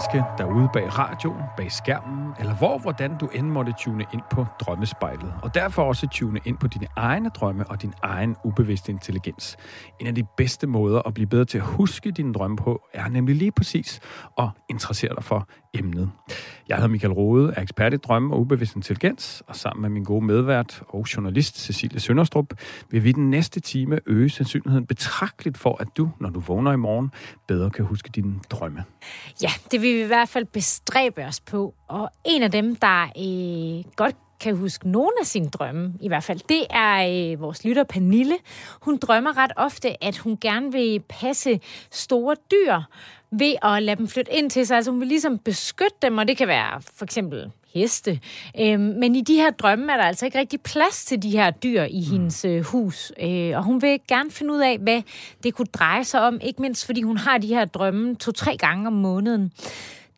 menneske derude bag radioen, bag skærmen, eller hvor, hvordan du end måtte tune ind på drømmespejlet. Og derfor også tune ind på dine egne drømme og din egen ubevidste intelligens. En af de bedste måder at blive bedre til at huske dine drømme på, er nemlig lige præcis at interessere dig for emnet. Jeg hedder Michael Rode, er ekspert i drømme og ubevidst intelligens, og sammen med min gode medvært og journalist Cecilie Sønderstrup, vil vi den næste time øge sandsynligheden betragteligt for, at du, når du vågner i morgen, bedre kan huske dine drømme. Ja, det vil vi i hvert fald bestræbe os på. Og en af dem, der øh, godt kan huske nogle af sine drømme, i hvert fald, det er øh, vores lytter Pernille. Hun drømmer ret ofte, at hun gerne vil passe store dyr ved at lade dem flytte ind til sig. Altså hun vil ligesom beskytte dem, og det kan være for eksempel heste. Øhm, men i de her drømme er der altså ikke rigtig plads til de her dyr i mm. hendes øh, hus. Øh, og hun vil gerne finde ud af, hvad det kunne dreje sig om, ikke mindst fordi hun har de her drømme to-tre gange om måneden.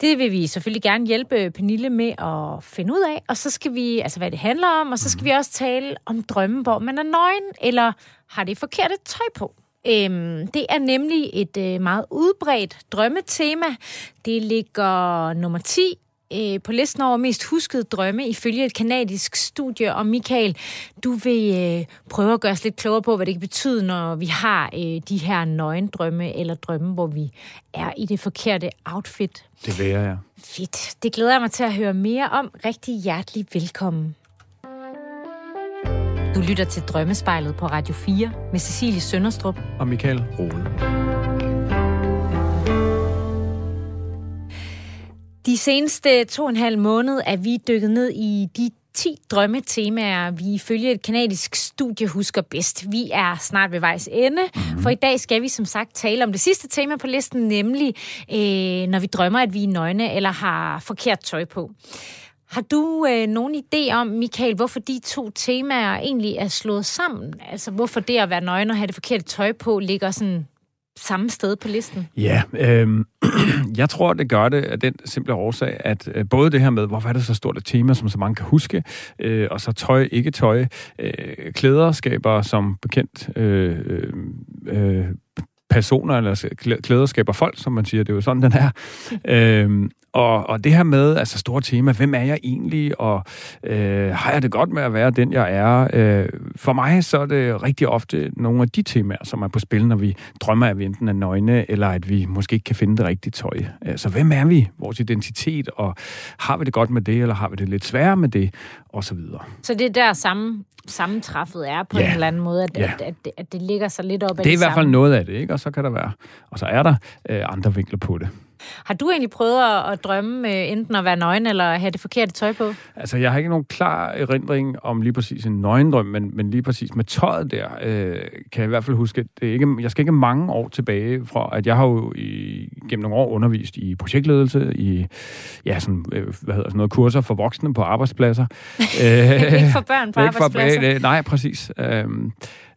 Det vil vi selvfølgelig gerne hjælpe Pernille med at finde ud af, og så skal vi, altså hvad det handler om, og så skal vi også tale om drømme, hvor man er nøgen, eller har det forkerte tøj på. Øhm, det er nemlig et øh, meget udbredt drømmetema. Det ligger nummer 10 øh, på listen over mest huskede drømme ifølge et kanadisk studie. Og Michael, du vil øh, prøve at gøre os lidt klogere på, hvad det kan betyde, når vi har øh, de her nøgendrømme eller drømme, hvor vi er i det forkerte outfit. Det vil jeg, ja. Fedt. Det glæder jeg mig til at høre mere om. Rigtig hjertelig velkommen. Du lytter til Drømmespejlet på Radio 4 med Cecilie Sønderstrup og Michael Rode. De seneste to og en halv måned er vi dykket ned i de 10 drømmetemaer, vi ifølge et kanadisk studie husker bedst. Vi er snart ved vejs ende, mm-hmm. for i dag skal vi som sagt tale om det sidste tema på listen, nemlig øh, når vi drømmer, at vi er nøgne eller har forkert tøj på. Har du øh, nogen idé om, Michael, hvorfor de to temaer egentlig er slået sammen? Altså hvorfor det at være nøgen og have det forkerte tøj på ligger sådan samme sted på listen? Ja, øh, jeg tror, det gør det af den simple årsag, at øh, både det her med, hvorfor er det så stort et tema, som så mange kan huske, øh, og så tøj, ikke tøj, øh, klæder skaber som bekendt øh, øh, personer, eller klæder skaber folk, som man siger, det er jo sådan, den er. øhm, og, og det her med, altså store tema, hvem er jeg egentlig, og øh, har jeg det godt med at være den, jeg er? Øh, for mig så er det rigtig ofte nogle af de temaer, som er på spil, når vi drømmer, at vi enten er nøgne, eller at vi måske ikke kan finde det rigtige tøj. Så hvem er vi? Vores identitet, og har vi det godt med det, eller har vi det lidt sværere med det, og så videre. Så det er der samme sammentræffet er på ja. en eller anden måde, at, ja. at, at, det, at det ligger så lidt op af det er i hvert fald noget af det, ikke? Og så kan der være, og så er der øh, andre vinkler på det. Har du egentlig prøvet at drømme øh, enten at være nøgen eller have det forkerte tøj på? Altså, jeg har ikke nogen klar erindring om lige præcis en nøgendrøm, men, men lige præcis med tøjet der, øh, kan jeg i hvert fald huske, det er ikke, jeg skal ikke mange år tilbage fra, at jeg har jo i, gennem nogle år undervist i projektledelse, i ja, sådan, øh, hvad hedder sådan noget, kurser for voksne på arbejdspladser. ikke for børn på arbejdspladser? For, øh, nej, præcis. Øh,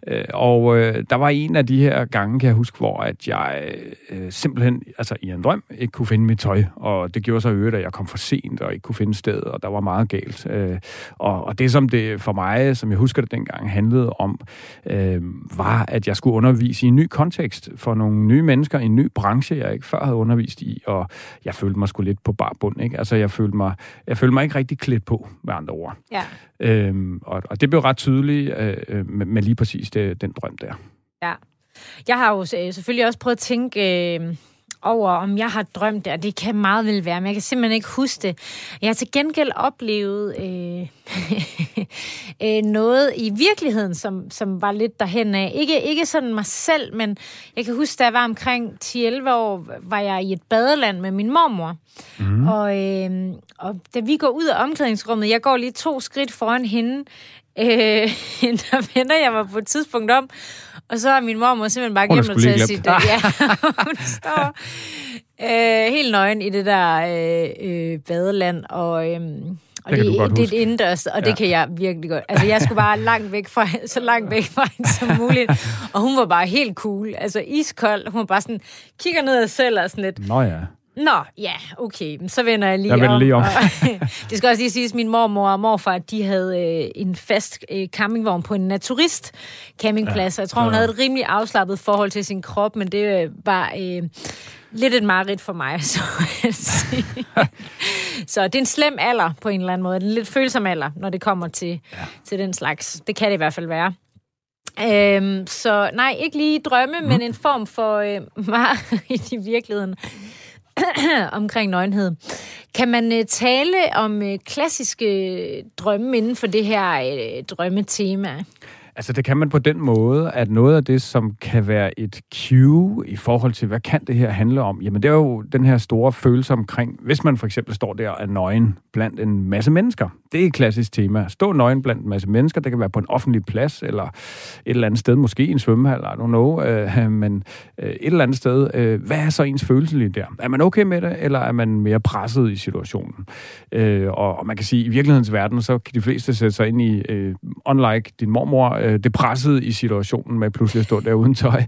Øh, og øh, der var en af de her gange, kan jeg huske, hvor at jeg øh, simpelthen, altså i en drøm, ikke kunne finde mit tøj. Og det gjorde så øvrigt, at jeg kom for sent og ikke kunne finde sted, og der var meget galt. Øh, og, og det, som det for mig, som jeg husker det dengang, handlede om, øh, var, at jeg skulle undervise i en ny kontekst for nogle nye mennesker i en ny branche, jeg ikke før havde undervist i, og jeg følte mig sgu lidt på barbund. Ikke? Altså, jeg følte, mig, jeg følte mig ikke rigtig klædt på, med andre ord. Ja. Øhm, og, og det blev ret tydeligt øh, øh, med, med lige præcis det, den drøm der. Ja. Jeg har jo øh, selvfølgelig også prøvet at tænke... Øh over, om jeg har drømt det, og det kan meget vel være, men jeg kan simpelthen ikke huske det. Jeg har til gengæld oplevet øh, øh, noget i virkeligheden, som, som var lidt derhen af. Ikke, ikke sådan mig selv, men jeg kan huske, da jeg var omkring 10-11 år, var jeg i et badeland med min mormor. Mm. Og, øh, og da vi går ud af omklædningsrummet, jeg går lige to skridt foran hende, øh, der vender jeg mig på et tidspunkt om, og så har min mormor simpelthen bare glemt at tage sit... Ja, hun står øh, helt nøgen i det der øh, øh, badeland, og... Øh, og det, det, det er et indendørs, og ja. det kan jeg virkelig godt. Altså, jeg skulle bare langt væk fra, så langt væk fra hende som muligt. Og hun var bare helt cool. Altså, iskold. Hun var bare sådan, kigger ned af selv og sådan lidt. Nå ja. Nå, ja, okay. Så vender jeg lige jeg om. lige om. det skal også lige siges, at min mormor og morfar, de havde øh, en fast øh, campingvogn på en naturist campingplads. Ja. Jeg tror, hun havde et rimelig afslappet forhold til sin krop, men det øh, var... Øh, lidt et mareridt for mig, så at sige. så det er en slem alder på en eller anden måde. Det er en lidt følsom alder, når det kommer til, ja. til den slags. Det kan det i hvert fald være. Øhm, så nej, ikke lige drømme, mm. men en form for øh, mareridt i virkeligheden omkring nøgenhed. Kan man øh, tale om øh, klassiske øh, drømme inden for det her drømmetema? Altså det kan man på den måde, at noget af det, som kan være et cue i forhold til, hvad kan det her handle om? Jamen det er jo den her store følelse omkring, hvis man for eksempel står der og nøgen blandt en masse mennesker. Det er et klassisk tema. Stå nøgen blandt en masse mennesker, det kan være på en offentlig plads, eller et eller andet sted, måske en svømmehal, I don't know, øh, men øh, et eller andet sted. Øh, hvad er så ens følelse lige der? Er man okay med det, eller er man mere presset i situationen? Øh, og, og man kan sige, at i virkelighedens verden, så kan de fleste sætte sig ind i, øh, unlike din mormor, øh, det pressede i situationen med pludselig at stå der uden tøj.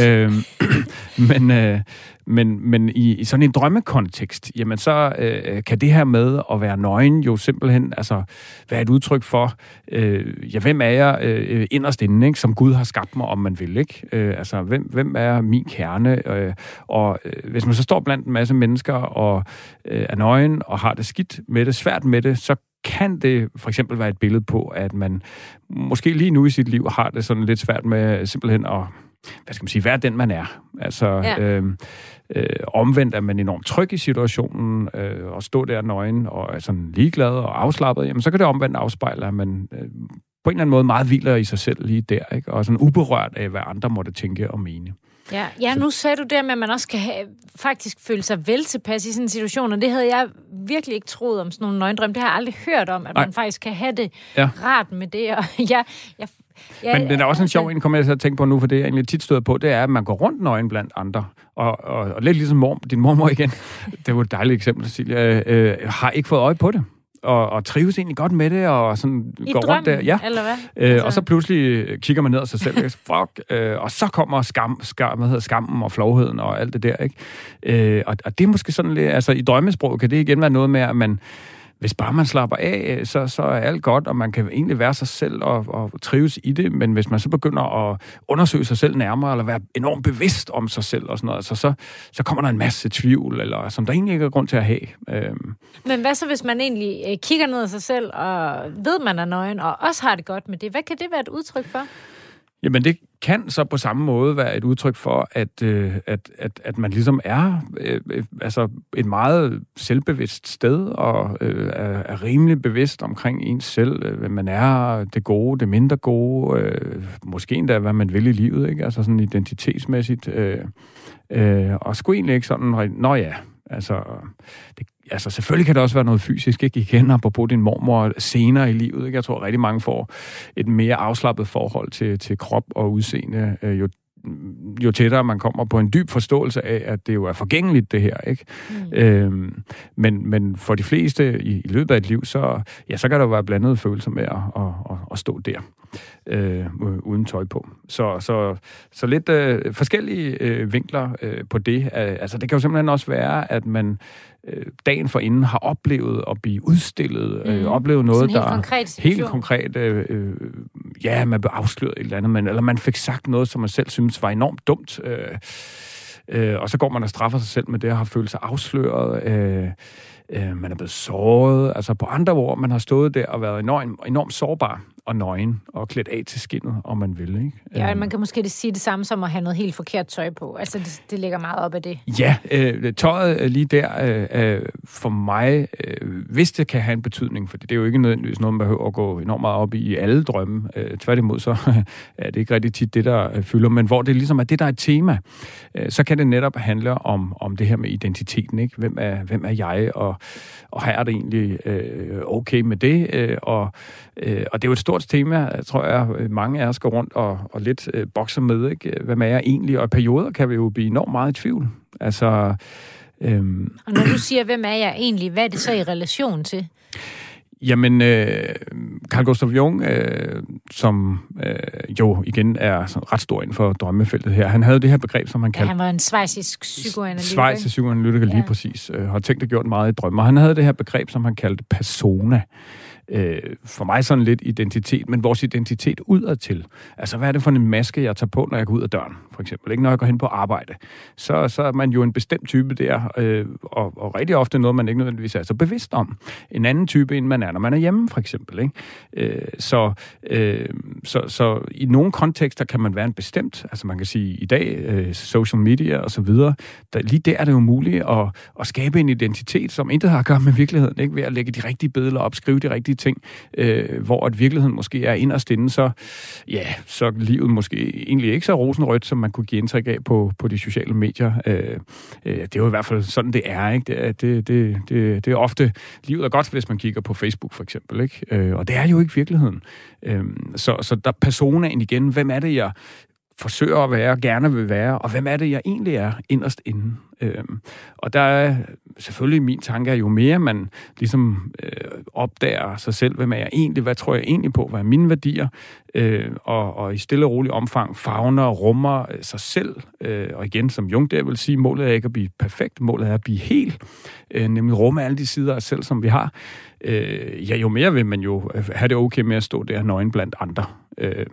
øh, men, øh, men, men i, i sådan en drømmekontekst, jamen så øh, kan det her med at være nøgen jo simpelthen altså, være et udtryk for, øh, ja, hvem er jeg øh, inderst inde, ikke? som Gud har skabt mig, om man vil. ikke? Øh, altså, hvem, hvem er min kerne? Øh, og øh, hvis man så står blandt en masse mennesker og øh, er nøgen og har det skidt med det, svært med det, så kan det for eksempel være et billede på, at man måske lige nu i sit liv har det sådan lidt svært med simpelthen at hvad skal man sige, være den, man er. Altså, ja. øh, øh, omvendt er man enormt tryg i situationen, øh, og stå der nøgen og er sådan ligeglad og afslappet, jamen så kan det omvendt afspejle, at man øh, på en eller anden måde meget hviler i sig selv lige der, ikke? og sådan uberørt af, hvad andre måtte tænke og mene. Ja, ja nu sagde du det med, at man også kan have, faktisk føle sig vel tilpas i sådan en situation, og det havde jeg virkelig ikke troet om sådan nogle nøgendrøm. Det har jeg aldrig hørt om, at Ej. man faktisk kan have det ja. rart med det. Og jeg, jeg, ja, Men det er også en altså, sjov en, kommer jeg til at tænke på nu, for det jeg egentlig tit støder på, det er, at man går rundt nøgen blandt andre. Og, og, og lidt ligesom mor, din mormor igen, det var et dejligt eksempel, Cecilia, øh, har ikke fået øje på det og, og trives egentlig godt med det, og sådan I går drømmen, rundt der. Ja. eller hvad? Øh, altså. Og så pludselig kigger man ned af sig selv, og fuck, øh, og så kommer skam, skam, hvad hedder, skammen og flovheden og alt det der, ikke? Øh, og, og det er måske sådan lidt, altså i drømmesprog kan det igen være noget med, at man hvis bare man slapper af, så, så er alt godt, og man kan egentlig være sig selv og, og trives i det, men hvis man så begynder at undersøge sig selv nærmere, eller være enormt bevidst om sig selv og sådan noget, så, så, så kommer der en masse tvivl, eller som der egentlig ikke er grund til at have. Øhm. Men hvad så, hvis man egentlig øh, kigger ned af sig selv, og ved, man er nøgen, og også har det godt med det? Hvad kan det være et udtryk for? Jamen det kan så på samme måde være et udtryk for, at, øh, at, at, at man ligesom er øh, øh altså et meget selvbevidst sted, og øh, er, er rimelig bevidst omkring ens selv, øh, hvad man er, det gode, det mindre gode, øh, måske endda hvad man vil i livet, ikke? altså sådan identitetsmæssigt. Øh, øh, og sgu egentlig ikke sådan, nå ja, altså det altså selvfølgelig kan det også være noget fysisk, ikke? Igen, på din mormor senere i livet, ikke? Jeg tror, rigtig mange får et mere afslappet forhold til, til krop og udseende, øh, jo jo tættere man kommer på en dyb forståelse af, at det jo er forgængeligt, det her. Ikke? Mm. Øhm, men, men for de fleste i, i løbet af et liv, så, ja, så kan der være blandede følelser med at, at, at, at stå der øh, uden tøj på. Så, så, så lidt øh, forskellige øh, vinkler øh, på det. Altså, det kan jo simpelthen også være, at man øh, dagen for inden har oplevet at blive udstillet, øh, mm. oplevet noget, der er helt konkret, øh, øh, ja, man blev afsløret et eller andet, men, eller man fik sagt noget, som man selv synes var enormt dumt, øh, øh, og så går man og straffer sig selv med det, og har følt sig afsløret, øh, øh, man er blevet såret, altså på andre ord, man har stået der og været enormt, enormt sårbar og nøgen og klædt af til skinnet, om man vil. Ikke? Ja, man kan måske sige det samme som at have noget helt forkert tøj på. Altså, det, det ligger meget op af det. Ja, øh, tøjet lige der, øh, øh, for mig, øh, hvis det kan have en betydning, for det er jo ikke nødvendigvis noget, man behøver at gå enormt meget op i i alle drømme. Øh, tværtimod, så er det ikke rigtig tit det, der øh, fylder, men hvor det ligesom er det, der er et tema, øh, så kan det netop handle om, om det her med identiteten. Ikke? Hvem, er, hvem er jeg, og, og har jeg det egentlig øh, okay med det? Øh, og, øh, og det er jo et stort stort tema, tror jeg, mange af os går rundt og, og lidt øh, bokser med. Ikke? Hvad er jeg egentlig? Og i perioder kan vi jo blive enormt meget i tvivl. Altså, øhm, og når du siger, hvem er jeg egentlig, hvad er det så i relation til? Jamen, øh, Carl Gustav Jung, øh, som øh, jo igen er sådan ret stor inden for drømmefeltet her, han havde det her begreb, som han kaldte... Ja, han var en svejsisk psykoanalytiker. Svejsisk psykoanalytiker, lige ja. præcis. Øh, har tænkt og gjort meget i drømme. Og han havde det her begreb, som han kaldte persona. øh, Øh, for mig sådan lidt identitet, men vores identitet udadtil. Altså, hvad er det for en maske, jeg tager på, når jeg går ud af døren, for eksempel? Ikke? Når jeg går hen på arbejde, så, så er man jo en bestemt type der, øh, og, og rigtig ofte noget, man ikke nødvendigvis er så bevidst om. En anden type, end man er, når man er hjemme, for eksempel. Ikke? Øh, så, øh, så, så i nogle kontekster kan man være en bestemt, altså man kan sige, i dag, øh, social media og så videre, der, lige der er det jo muligt at, at skabe en identitet, som intet har at gøre med virkeligheden, ikke? ved at lægge de rigtige billeder op, skrive de rigtige ting, øh, hvor at virkeligheden måske er inderst inde, så, ja, så livet måske egentlig ikke så rosenrødt, som man kunne give indtryk af på, på de sociale medier. Øh, øh, det er jo i hvert fald sådan, det er. Ikke? Det, er, det, det, det, det er ofte, livet er godt, hvis man kigger på Facebook for eksempel, ikke? Øh, og det er jo ikke virkeligheden. Øh, så, så der personaen igen, hvem er det, jeg forsøger at være, gerne vil være, og hvem er det, jeg egentlig er inderst inde. Øhm, og der er selvfølgelig min tanke, at jo mere man ligesom øh, opdager sig selv, hvem er jeg egentlig, hvad tror jeg egentlig på, hvad er mine værdier, øh, og, og i stille og rolig omfang fagner og rummer øh, sig selv, øh, og igen, som Jung der vil sige, målet er ikke at blive perfekt, målet er at blive helt, øh, nemlig rumme alle de sider af os selv, som vi har. Øh, ja, jo mere vil man jo have det okay med at stå der nøgen blandt andre. Øh,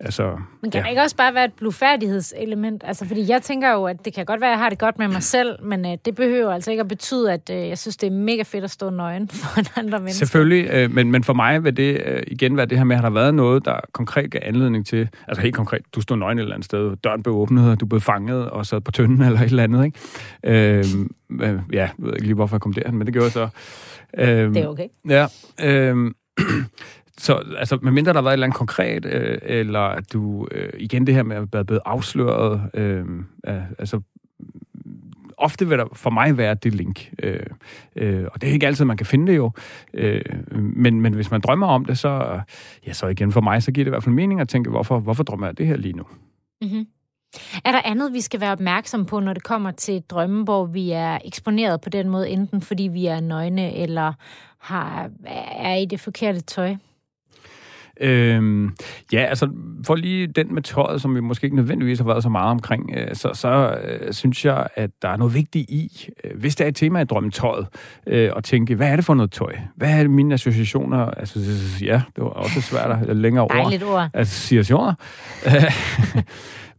altså, Men kan ja. det ikke også bare være et blufærdighedselement? Altså, fordi jeg tænker jo, at det kan godt være, at jeg har det godt med mig selv, men øh, det behøver altså ikke at betyde, at øh, jeg synes, det er mega fedt at stå nøgen for andre mennesker. Selvfølgelig, øh, men, men for mig vil det øh, igen være det her med, at der har været noget, der konkret gav anledning til, altså helt konkret, du stod nøgen et eller andet sted, døren blev åbnet, og du blev fanget og sad på tønden eller et eller andet, ikke? Øh, øh, ja, jeg ved ikke lige, hvorfor jeg kom derhen, men det gjorde jeg så. Øh, det er okay. Ja, øh, Så altså, medmindre der har været et eller andet konkret, øh, eller at du, øh, igen det her med at være blevet afsløret, øh, altså ofte vil der for mig være det link. Øh, øh, og det er ikke altid, man kan finde det jo. Øh, men, men hvis man drømmer om det, så, ja, så igen for mig, så giver det i hvert fald mening at tænke, hvorfor, hvorfor drømmer jeg det her lige nu? Mm-hmm. Er der andet, vi skal være opmærksom på, når det kommer til drømme, hvor vi er eksponeret på den måde, enten fordi vi er nøgne eller har, er i det forkerte tøj? Øhm, ja, altså for lige den med tøjet, som vi måske ikke nødvendigvis har været så meget omkring, øh, så, så øh, synes jeg, at der er noget vigtigt i, øh, hvis der er et tema i drømmetøjet, øh, at tænke, hvad er det for noget tøj? Hvad er mine associationer? Altså, ja, det var også svært at længere ord. Dejligt ord. Associationer.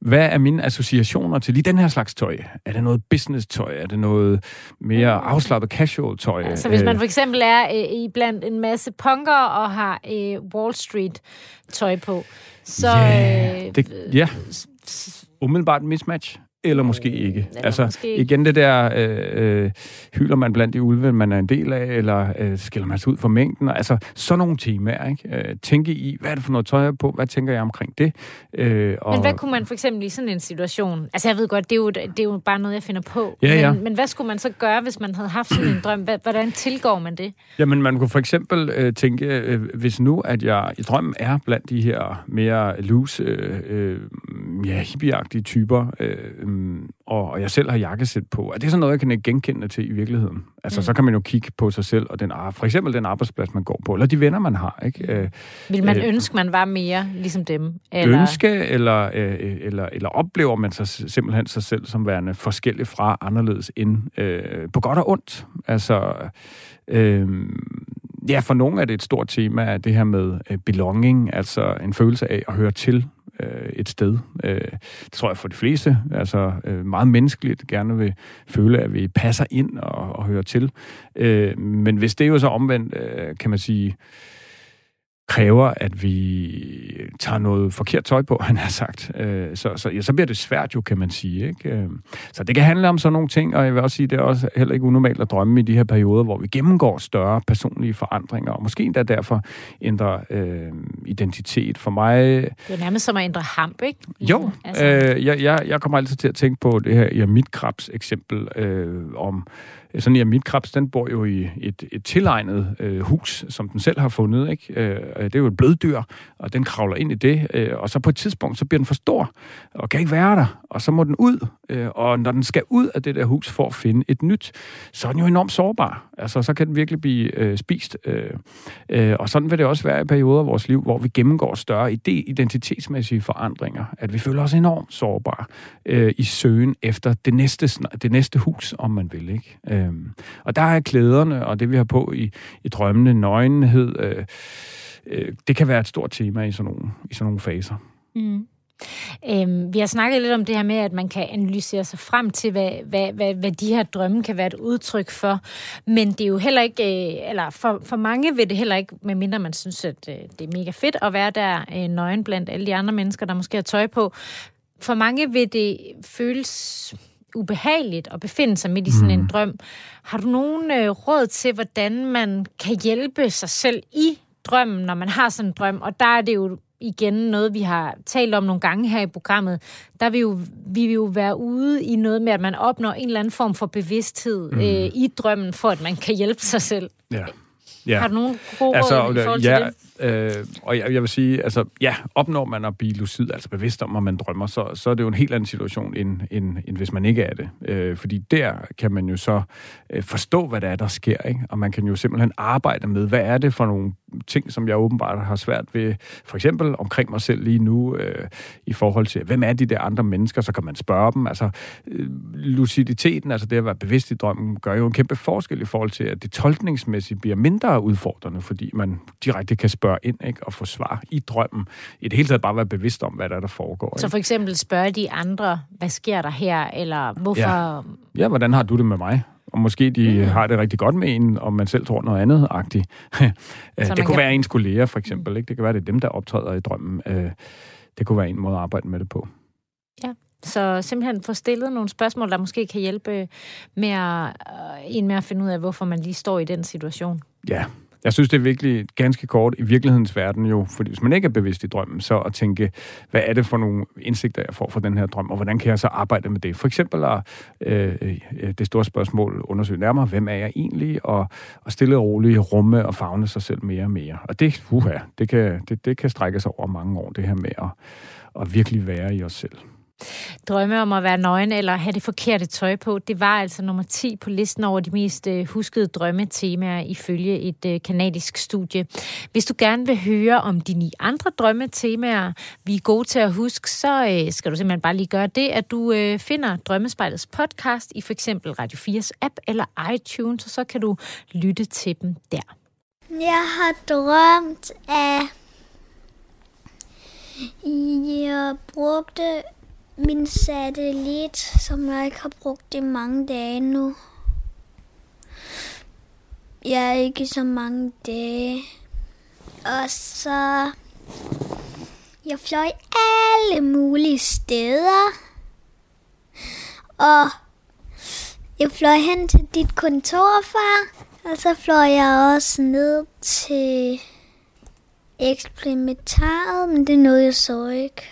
Hvad er mine associationer til lige den her slags tøj? Er det noget business-tøj? Er det noget mere afslappet casual-tøj? Altså hvis man for eksempel er øh, i blandt en masse punker og har øh, Wall Street-tøj på, så... Ja, det, ja. umiddelbart mismatch eller måske ikke. Eller altså, måske igen det der, øh, øh, hylder man blandt de ulve, man er en del af, eller øh, skiller man sig ud for mængden, altså sådan nogle temaer, ikke? Øh, tænke i, hvad er det for noget tøj på, hvad tænker jeg omkring det? Øh, og... Men hvad kunne man for eksempel i sådan en situation, altså jeg ved godt, det er jo, det er jo bare noget, jeg finder på, ja, ja. Men, men hvad skulle man så gøre, hvis man havde haft sådan en drøm? Hvordan tilgår man det? Jamen man kunne for eksempel øh, tænke, øh, hvis nu, at jeg i drømmen er blandt de her mere loose, øh, øh, ja, hippieagtige typer, øh, og, og jeg selv har jakkesæt på, er det sådan noget, jeg kan genkende til i virkeligheden? Altså, mm. så kan man jo kigge på sig selv, og den, for eksempel den arbejdsplads, man går på, eller de venner, man har. Ikke? Øh, Vil man øh, ønske, man var mere ligesom dem? Eller? Ønske, eller, øh, eller, eller oplever man sig simpelthen sig selv som værende forskellig fra, anderledes end øh, på godt og ondt? Altså, øh, ja, for nogle er det et stort tema, det her med øh, belonging, altså en følelse af at høre til øh, et sted. Øh, det tror jeg for de fleste, altså øh, meget menneskeligt, gerne vil føle, at vi passer ind og, og hører til. Øh, men hvis det er jo så omvendt, øh, kan man sige, kræver, at vi tager noget forkert tøj på, han har sagt. Øh, så, så, ja, så bliver det svært jo, kan man sige. Ikke? Øh, så det kan handle om sådan nogle ting, og jeg vil også sige, det er også heller ikke unormalt at drømme i de her perioder, hvor vi gennemgår større personlige forandringer, og måske endda derfor ændrer øh, identitet. For mig... Det er nærmest som at ændre hamp, ikke? Jo, altså. øh, jeg, jeg, jeg kommer altid til at tænke på det her i mit krabs eksempel øh, om sådan, ja, mit krabs, den bor jo i et, et tilegnet øh, hus, som den selv har fundet, ikke? Øh, øh, det er jo et bløddyr, og den kravler ind i det, øh, og så på et tidspunkt, så bliver den for stor, og kan ikke være der, og så må den ud, øh, og når den skal ud af det der hus for at finde et nyt, så er den jo enormt sårbar. Altså, så kan den virkelig blive øh, spist. Øh, øh, og sådan vil det også være i perioder af vores liv, hvor vi gennemgår større idé, identitetsmæssige forandringer, at vi føler os enormt sårbare øh, i søgen efter det næste, det næste hus, om man vil. Ikke? Øh, Øhm, og der er klæderne, og det vi har på i, i drømmene, nøgenhed, øh, øh, det kan være et stort tema i sådan nogle, i sådan nogle faser. Mm. Øhm, vi har snakket lidt om det her med, at man kan analysere sig frem til, hvad, hvad, hvad, hvad de her drømme kan være et udtryk for. Men det er jo heller ikke, øh, eller for, for mange vil det heller ikke, medmindre man synes, at øh, det er mega fedt at være der øh, nøgen blandt alle de andre mennesker, der måske har tøj på. For mange vil det føles ubehageligt at befinde sig midt i sådan en mm. drøm. Har du nogen øh, råd til, hvordan man kan hjælpe sig selv i drømmen, når man har sådan en drøm? Og der er det jo igen noget, vi har talt om nogle gange her i programmet. Der vil jo, vi vil jo være ude i noget med, at man opnår en eller anden form for bevidsthed mm. øh, i drømmen, for at man kan hjælpe sig selv. Ja. Ja. Har du nogen gode altså, råd i forhold ja, til det? Øh, og jeg, jeg vil sige, altså ja, opnår man at blive lucid, altså bevidst om, at man drømmer, så, så er det jo en helt anden situation, end, end, end hvis man ikke er det. Øh, fordi der kan man jo så øh, forstå, hvad der er, der sker, ikke? og man kan jo simpelthen arbejde med, hvad er det for nogle ting, som jeg åbenbart har svært ved, for eksempel omkring mig selv lige nu, øh, i forhold til, hvem er de der andre mennesker, så kan man spørge dem. Altså, øh, luciditeten, altså det at være bevidst i drømmen, gør jo en kæmpe forskel i forhold til, at det tolkningsmæssigt bliver mindre udfordrende, fordi man direkte kan spørge ind ikke, og få svar i drømmen. I det hele taget bare være bevidst om, hvad der, er, der foregår. Ikke? Så for eksempel spørge de andre, hvad sker der her, eller hvorfor... Ja, ja hvordan har du det med mig? og måske de mm. har det rigtig godt med en, og man selv tror noget andet agtigt. det kunne kan... være ens kolleger, for eksempel. Ikke? Det kan være, det er dem, der optræder i drømmen. Øh, det kunne være en måde at arbejde med det på. Ja, så simpelthen få stillet nogle spørgsmål, der måske kan hjælpe med at, øh, en med at finde ud af, hvorfor man lige står i den situation. Ja, jeg synes, det er virkelig ganske kort i virkelighedens verden jo, fordi hvis man ikke er bevidst i drømmen, så at tænke, hvad er det for nogle indsigter, jeg får fra den her drøm, og hvordan kan jeg så arbejde med det? For eksempel at øh, øh, det store spørgsmål undersøge nærmere, hvem er jeg egentlig, og, og stille og roligt rumme og fagne sig selv mere og mere. Og det, uha, det kan, det, det kan strække sig over mange år, det her med at, at virkelig være i os selv. Drømme om at være nøgen eller have det forkerte tøj på, det var altså nummer 10 på listen over de mest øh, huskede drømmetemaer ifølge et øh, kanadisk studie. Hvis du gerne vil høre om de ni andre drømmetemaer, vi er gode til at huske, så øh, skal du simpelthen bare lige gøre det, at du finder Drømmespejlets podcast i for eksempel Radio 4's app eller iTunes, og så kan du lytte til dem der. Jeg har drømt af jeg brugte min satellit, som jeg ikke har brugt i mange dage nu. Jeg er ikke så mange dage. Og så... Jeg fløj alle mulige steder. Og jeg fløj hen til dit kontor, far. Og så fløj jeg også ned til eksperimentaret, men det nåede jeg så ikke.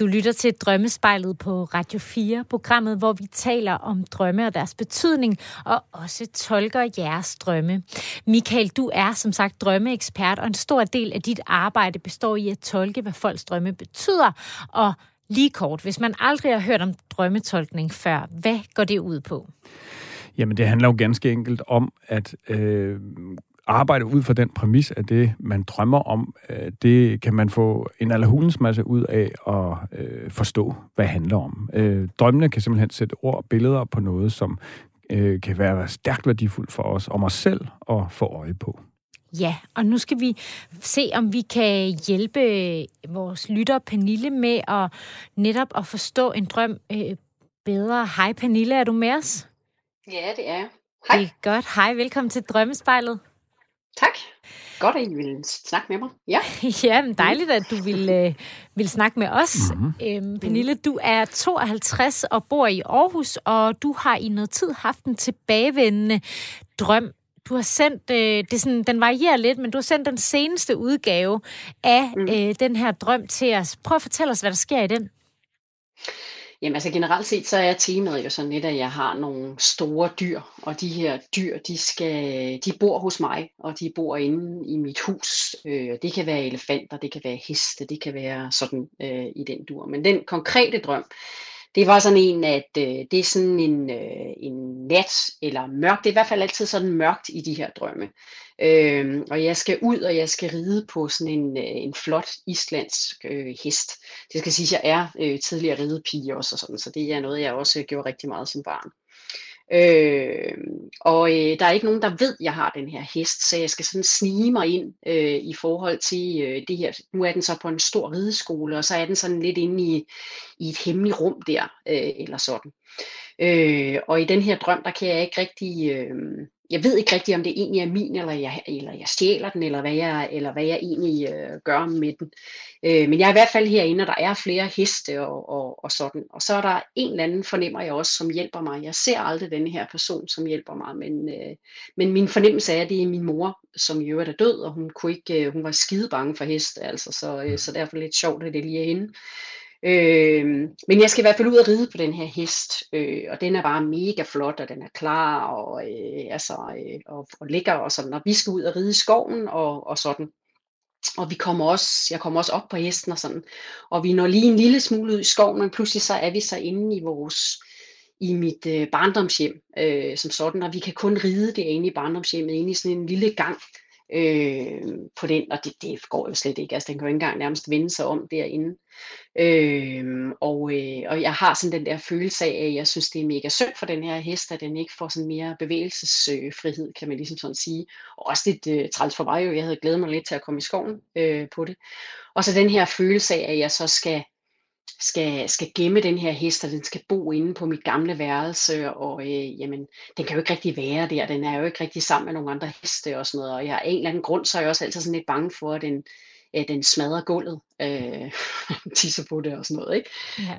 Du lytter til Drømmespejlet på Radio 4, programmet, hvor vi taler om drømme og deres betydning, og også tolker jeres drømme. Michael, du er som sagt drømmeekspert, og en stor del af dit arbejde består i at tolke, hvad folks drømme betyder. Og lige kort, hvis man aldrig har hørt om drømmetolkning før, hvad går det ud på? Jamen, det handler jo ganske enkelt om at øh, arbejde ud fra den præmis, at det, man drømmer om, øh, det kan man få en allerhulens masse ud af at øh, forstå, hvad det handler om. Øh, drømmene kan simpelthen sætte ord og billeder på noget, som øh, kan være stærkt værdifuldt for os, om os selv at få øje på. Ja, og nu skal vi se, om vi kan hjælpe vores lytter Pernille med at netop at forstå en drøm øh, bedre. Hej Pernille, er du med os? Ja, det er Hej. Det er godt. Hej, velkommen til Drømmespejlet. Tak. Godt, at I vil snakke med mig. Ja, ja men dejligt, at du vil, øh, vil snakke med os. Mm-hmm. Øhm, Pernille, du er 52 og bor i Aarhus, og du har i noget tid haft en tilbagevendende drøm. Du har sendt, øh, det er sådan, den varierer lidt, men du har sendt den seneste udgave af mm. øh, den her drøm til os. Prøv at fortælle os, hvad der sker i den. Jamen altså generelt set, så er temaet jo sådan lidt, at jeg har nogle store dyr, og de her dyr, de, skal, de bor hos mig, og de bor inde i mit hus. Øh, det kan være elefanter, det kan være heste, det kan være sådan øh, i den dur. Men den konkrete drøm, det var sådan en, at øh, det er sådan en, øh, en nat eller mørkt. Det er i hvert fald altid sådan mørkt i de her drømme. Øh, og jeg skal ud, og jeg skal ride på sådan en, øh, en flot islandsk øh, hest. Det skal sige, at jeg er øh, tidligere ridepige også, og sådan, så det er noget, jeg også gjorde rigtig meget som barn. Øh, og øh, der er ikke nogen, der ved, at jeg har den her hest, så jeg skal sådan snige mig ind øh, i forhold til øh, det her. Nu er den så på en stor rideskole, og så er den sådan lidt inde i, i et hemmeligt rum der, øh, eller sådan. Øh, og i den her drøm, der kan jeg ikke rigtig... Øh, jeg ved ikke rigtig, om det egentlig er min, eller jeg, eller jeg stjæler den, eller hvad jeg, eller hvad jeg egentlig øh, gør med den. Øh, men jeg er i hvert fald herinde, og der er flere heste og, og, og sådan. Og så er der en eller anden, fornemmer jeg også, som hjælper mig. Jeg ser aldrig denne her person, som hjælper mig, men, øh, men min fornemmelse er, at det er min mor, som i øvrigt er død, og hun, kunne ikke, øh, hun var skide bange for heste, altså, så, øh, så derfor lidt sjovt, at det lige er hende. Øh, men jeg skal i hvert fald ud og ride på den her hest, øh, og den er bare mega flot, og den er klar og, øh, altså, øh, og, og lækker og sådan. Og vi skal ud og ride i skoven og, og sådan. Og vi kommer også, jeg kommer også op på hesten og sådan. Og vi når lige en lille smule ud i skoven, men pludselig så er vi så inde i vores i mit øh, barndomshjem øh, som sådan, og vi kan kun ride det inde i barndomshjemmet, inde i sådan en lille gang øh, på den, og det, det går jo slet ikke, altså den kan jo ikke engang nærmest vende sig om derinde. Øh, og, øh, og jeg har sådan den der følelse af, at jeg synes, det er mega synd for den her hest, at den ikke får sådan mere bevægelsesfrihed, kan man ligesom sådan sige. Og også lidt øh, træls for mig jo, jeg havde glædet mig lidt til at komme i skoven øh, på det. Og så den her følelse af, at jeg så skal skal, skal gemme den her hest, og den skal bo inde på mit gamle værelse, og øh, jamen, den kan jo ikke rigtig være der, den er jo ikke rigtig sammen med nogle andre heste og sådan noget, og jeg af en eller anden grund, så er jeg også altid sådan lidt bange for, at den, at den smadrer gulvet, øh, tisser på det og sådan noget, ikke?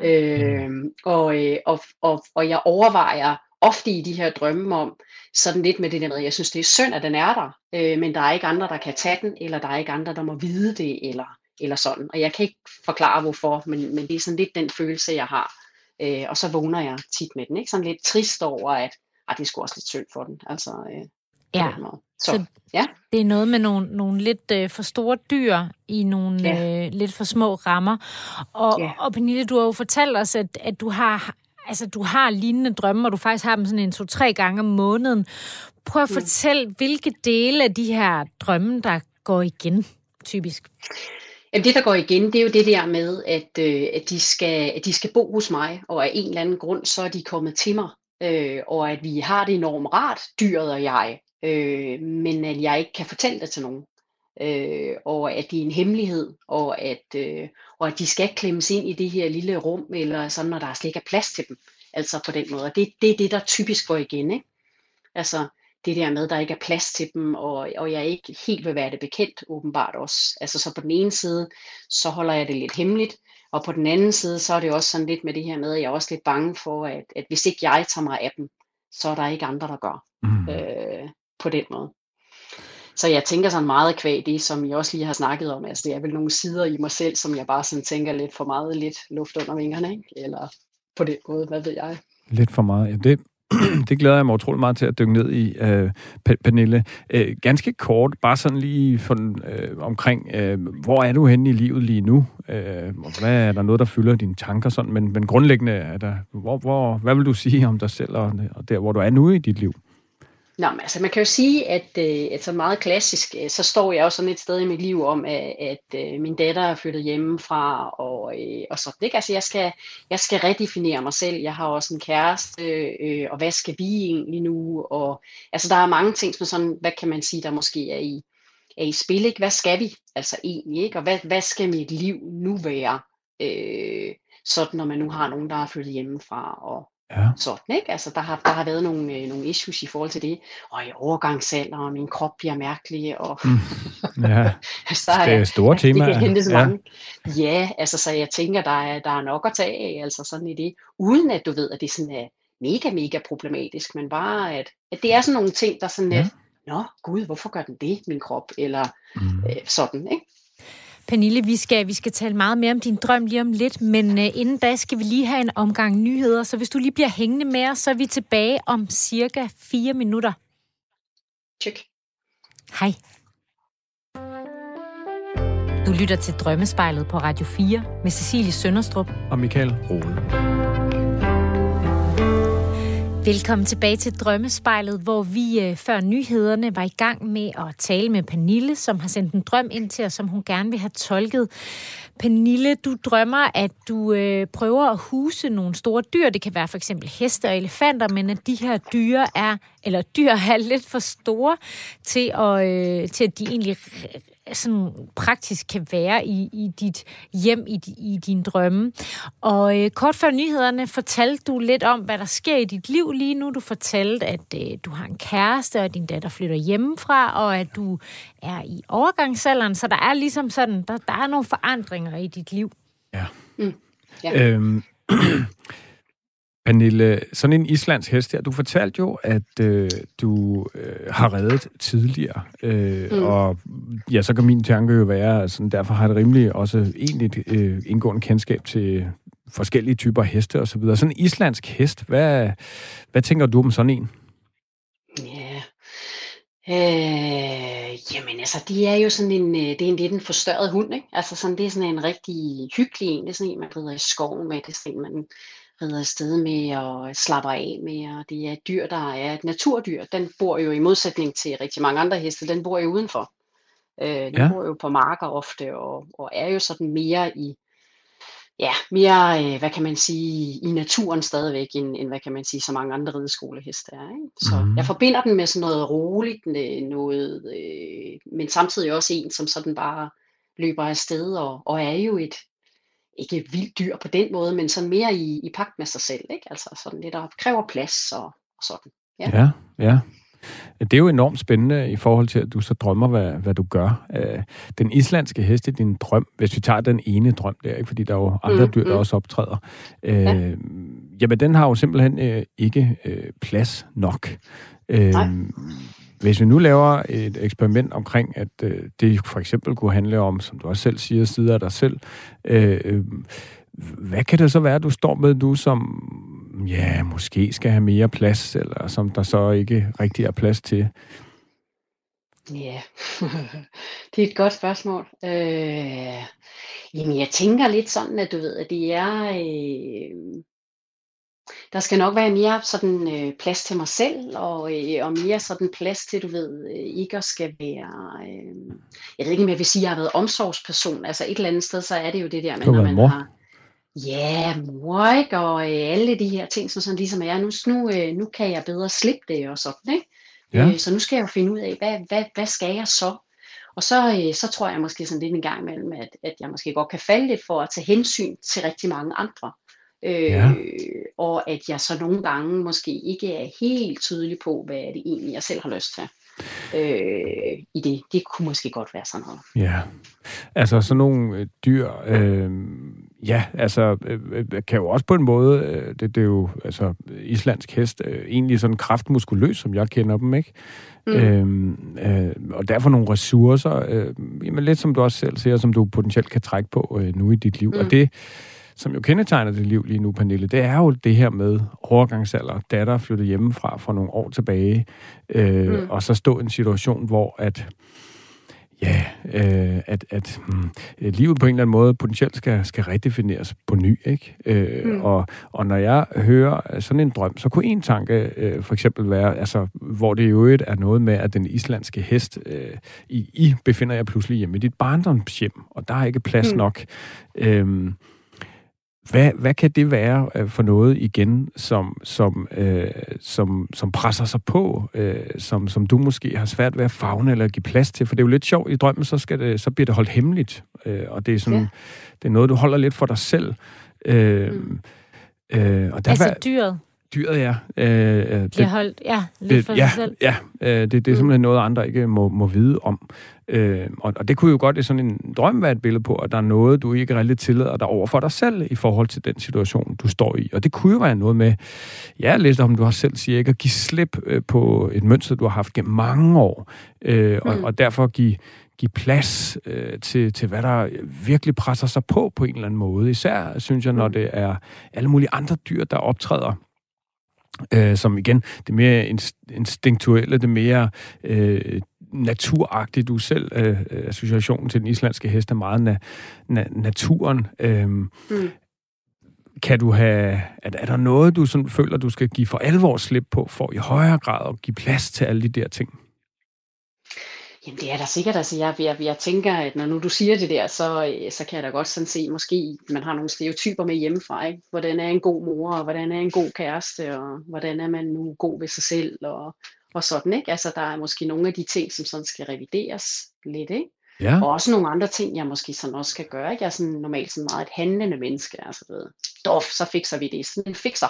Ja. Øh, og, øh, og, og, og jeg overvejer ofte i de her drømme om, sådan lidt med det der med, jeg synes det er synd, at den er der, øh, men der er ikke andre, der kan tage den, eller der er ikke andre, der må vide det, eller eller sådan. Og jeg kan ikke forklare hvorfor, men, men det er sådan lidt den følelse, jeg har. Øh, og så vågner jeg tit med den. Ikke? Sådan lidt trist over, at ah, det er sgu også lidt synd for den. Altså, øh, ja. Så, så ja. det er noget med nogle, nogle lidt øh, for store dyr i nogle ja. øh, lidt for små rammer. Og, ja. og Pernille, du har jo fortalt os, at, at du har altså, du har lignende drømme, og du faktisk har dem sådan en to-tre gange om måneden. Prøv at mm. fortælle, hvilke dele af de her drømme, der går igen, typisk. Jamen det, der går igen, det er jo det der med, at, øh, at, de skal, at de skal bo hos mig, og af en eller anden grund, så er de kommet til mig. Øh, og at vi har det enormt rart, dyret og jeg, øh, men at jeg ikke kan fortælle det til nogen. Øh, og at det er en hemmelighed, og at, øh, og at de skal klemmes ind i det her lille rum, eller sådan, når der slet ikke er plads til dem. Altså på den måde. Og det, det er det, der typisk går igen. Ikke? Altså, det der med, at der ikke er plads til dem, og, og jeg ikke helt vil være det bekendt, åbenbart også. Altså så på den ene side, så holder jeg det lidt hemmeligt, og på den anden side, så er det også sådan lidt med det her med, at jeg er også lidt bange for, at, at hvis ikke jeg tager mig af dem, så er der ikke andre, der gør mm. øh, på den måde. Så jeg tænker sådan meget kvæg det, som jeg også lige har snakket om. Altså det er vel nogle sider i mig selv, som jeg bare sådan tænker lidt for meget lidt luft under vingerne, ikke? Eller på den måde, hvad ved jeg. Lidt for meget. Ja, det, det glæder jeg mig utrolig meget til at dykke ned i, øh, Pernille. Øh, ganske kort, bare sådan lige for, øh, omkring, øh, hvor er du henne i livet lige nu? Øh, hvad er der noget, der fylder dine tanker? Sådan, men, men grundlæggende, er der, hvor, hvor, hvad vil du sige om dig selv og, og der, hvor du er nu i dit liv? Nå, men altså man kan jo sige, at, øh, at så meget klassisk, øh, så står jeg jo sådan et sted i mit liv om, at, at øh, min datter er flyttet hjemmefra, og, øh, og så det altså jeg skal, jeg skal redefinere mig selv. Jeg har også en kæreste, øh, og hvad skal vi egentlig nu? Og, altså der er mange ting, som sådan, hvad kan man sige, der måske er i, er i spil, ikke? Hvad skal vi altså egentlig, ikke? Og hvad, hvad skal mit liv nu være? Øh, sådan når man nu har nogen, der er flyttet hjemmefra, og, Ja. Sådan, ikke? Altså, der har, der har været nogle, øh, nogle issues i forhold til det. Og i overgangsalder, og min krop bliver mærkelig. Og mm. Ja, så er, det er store altså, temaer. Det kan hente så ja. mange. Ja, altså, så jeg tænker, der er, der er nok at tage af, altså sådan i det. Uden at du ved, at det sådan er mega, mega problematisk, men bare, at, at det er sådan nogle ting, der sådan ja. lidt, nå, gud, hvorfor gør den det, min krop? Eller mm. øh, sådan, ikke? Pernille, vi skal, vi skal tale meget mere om din drøm lige om lidt, men uh, inden da skal vi lige have en omgang nyheder, så hvis du lige bliver hængende med os, så er vi tilbage om cirka fire minutter. Check. Hej. Du lytter til Drømmespejlet på Radio 4 med Cecilie Sønderstrup og Michael Rode. Velkommen tilbage til Drømmespejlet, hvor vi øh, før nyhederne var i gang med at tale med Pernille, som har sendt en drøm ind til os, som hun gerne vil have tolket. Pernille, du drømmer, at du øh, prøver at huse nogle store dyr. Det kan være for eksempel heste og elefanter, men at de her dyr er, eller dyr er lidt for store til, at, øh, til at de egentlig sådan praktisk kan være i, i dit hjem, i, i din drømme. Og øh, kort før nyhederne fortalte du lidt om, hvad der sker i dit liv lige nu. Du fortalte, at øh, du har en kæreste, og din datter flytter hjemmefra, og at du er i overgangsalderen. Så der er ligesom sådan, der, der er nogle forandringer i dit liv. Ja. Mm. ja. Øhm, Pernille, sådan en islandsk hest her, du fortalte jo, at øh, du øh, har reddet tidligere, øh, mm. og ja, så kan min tanke jo være, at sådan, derfor har det rimelig også egentlig øh, indgående kendskab til forskellige typer heste og så videre. Sådan en islandsk hest, hvad, hvad tænker du om sådan en? Ja, øh, jamen altså, det er jo sådan en, øh, det er en lidt en forstørret hund, ikke? Altså sådan, det er sådan en rigtig hyggelig en, det er sådan en, man rider i skoven med, det er sådan en, man rider afsted med og slapper af med, og det er et dyr, der er et naturdyr. Den bor jo i modsætning til rigtig mange andre heste, den bor jo udenfor. Øh, den ja. bor jo på marker ofte, og, og er jo sådan mere i, ja, mere, øh, hvad kan man sige, i naturen stadigvæk, end, end hvad kan man sige, så mange andre rideskoleheste er. Ikke? Så mm. jeg forbinder den med sådan noget roligt, noget, øh, men samtidig også en, som sådan bare løber afsted, og, og er jo et, ikke vildt dyr på den måde, men sådan mere i, i pagt med sig selv, ikke? Altså sådan lidt, der kræver plads og, og sådan. Ja. ja, ja. Det er jo enormt spændende i forhold til, at du så drømmer, hvad, hvad du gør. Øh, den islandske hest i din drøm, hvis vi tager den ene drøm der, ikke? fordi der er jo andre mm, dyr, der mm. også optræder, øh, ja. jamen den har jo simpelthen øh, ikke øh, plads nok. Øh, hvis vi nu laver et eksperiment omkring, at øh, det for eksempel kunne handle om, som du også selv siger, sider af dig selv, øh, øh, hvad kan det så være, du står med nu, som ja, måske skal have mere plads, eller som der så ikke rigtig er plads til? Ja, det er et godt spørgsmål. Øh, jamen, jeg tænker lidt sådan, at du ved, at det er... Øh, der skal nok være mere sådan øh, plads til mig selv, og, øh, og mere sådan plads til, du ved, øh, ikke at skal være, øh, jeg ved ikke, om jeg vil sige, at jeg har været omsorgsperson, altså et eller andet sted, så er det jo det der med, når man mor. har, ja, mor, ikke, og øh, alle de her ting, som sådan ligesom er, nu, nu, øh, nu kan jeg bedre slippe det og sådan, ikke? Ja. Øh, så nu skal jeg jo finde ud af, hvad, hvad, hvad skal jeg så? Og så, øh, så tror jeg måske sådan lidt en gang imellem, at, at jeg måske godt kan falde lidt for at tage hensyn til rigtig mange andre. Øh, ja. Og at jeg så nogle gange måske ikke er helt tydelig på, hvad det egentlig, jeg selv har lyst til. Øh, i det. Det kunne måske godt være sådan noget. Ja, altså sådan nogle øh, dyr, øh, ja, altså øh, øh, kan jo også på en måde, øh, det, det er jo altså islandsk hest, øh, egentlig sådan kraftmuskuløs, som jeg kender dem, ikke? Mm. Øhm, øh, og derfor nogle ressourcer, øh, jamen lidt som du også selv siger, som du potentielt kan trække på øh, nu i dit liv. Mm. Og det som jo kendetegner dit liv lige nu, Pernille, det er jo det her med overgangsalder, datter flyttet hjemmefra for nogle år tilbage, øh, mm. og så stå i en situation, hvor at ja, øh, at, at mm, livet på en eller anden måde potentielt skal, skal redefineres på ny, ikke? Øh, mm. og, og når jeg hører sådan en drøm, så kunne en tanke øh, for eksempel være, altså, hvor det jo er noget med, at den islandske hest, øh, I, I befinder jer pludselig hjemme i dit barndomshjem, og der er ikke plads mm. nok. Øh, hvad, hvad kan det være øh, for noget igen, som, som, øh, som, som presser sig på, øh, som, som du måske har svært ved at fagne eller give plads til? For det er jo lidt sjovt i drømmen, så, skal det, så bliver det holdt hemmeligt, øh, og det er, sådan, ja. det er noget, du holder lidt for dig selv. Øh, mm. øh, og der altså var, dyret? Dyret, ja. Øh, bliver holdt, ja, lidt det, for ja, sig selv. Ja, øh, det, det er mm. simpelthen noget, andre ikke må, må vide om. Øh, og, og det kunne jo godt i sådan en drøm være et billede på, at der er noget, du ikke rigtig tillader dig over for dig selv i forhold til den situation, du står i. Og det kunne jo være noget med, ja, læste om, du har selv siger ikke at give slip øh, på et mønster, du har haft gennem mange år, øh, mm. og, og derfor give give plads øh, til, til, hvad der virkelig presser sig på på en eller anden måde. Især, synes jeg, når mm. det er alle mulige andre dyr, der optræder øh, som igen, det mere instinktuelle, det mere øh, naturagtigt. Du selv, øh, associationen til den islandske hest er meget na, na, naturen. Øh, mm. Kan du have, er, er der noget, du sådan føler, du skal give for alvor slip på, for i højere grad at give plads til alle de der ting? Jamen det er da sikkert, altså jeg, jeg, jeg tænker, at når nu du siger det der, så, øh, så kan jeg da godt sådan se, måske man har nogle stereotyper med hjemmefra, ikke? hvordan er en god mor, og hvordan er en god kæreste, og hvordan er man nu god ved sig selv, og, og sådan, ikke? Altså der er måske nogle af de ting, som sådan skal revideres lidt, ikke? Ja. Og også nogle andre ting, jeg måske sådan også skal gøre, ikke? Jeg er sådan normalt sådan meget et handlende menneske, altså du ved, Dof, så fikser vi det, sådan en fikser.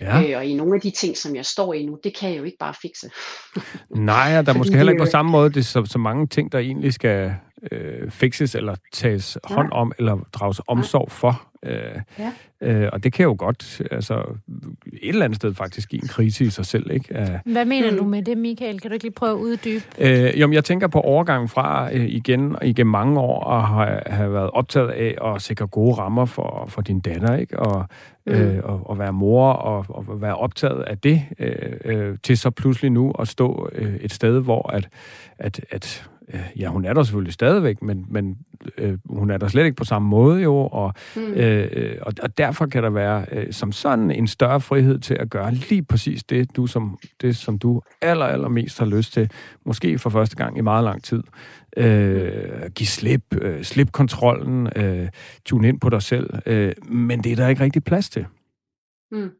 Ja. Øh, og i nogle af de ting, som jeg står i nu, det kan jeg jo ikke bare fikse. Nej, der er måske heller ikke på samme måde det er så, så mange ting, der egentlig skal øh, fikses eller tages ja. hånd om eller drages omsorg for. Øh, ja. øh, og det kan jo godt altså, et eller andet sted faktisk give en krise i sig selv. Ikke? Hvad mener mm. du med det, Michael? Kan du ikke lige prøve at uddybe? Øh, jo, jeg tænker på overgangen fra øh, igen og igen mange år at have, have været optaget af at sikre gode rammer for, for din datter, ikke? Og, mm. øh, og, og være mor og, og være optaget af det, øh, øh, til så pludselig nu at stå øh, et sted, hvor at, at, at Øh, ja, hun er der selvfølgelig stadigvæk, men, men øh, hun er der slet ikke på samme måde jo, og, mm. øh, og, og derfor kan der være øh, som sådan en større frihed til at gøre lige præcis det, du som, det, som du aller, allermest har lyst til, måske for første gang i meget lang tid. Øh, giv slip, øh, slip kontrollen, øh, tune ind på dig selv, øh, men det er der ikke rigtig plads til. Mm.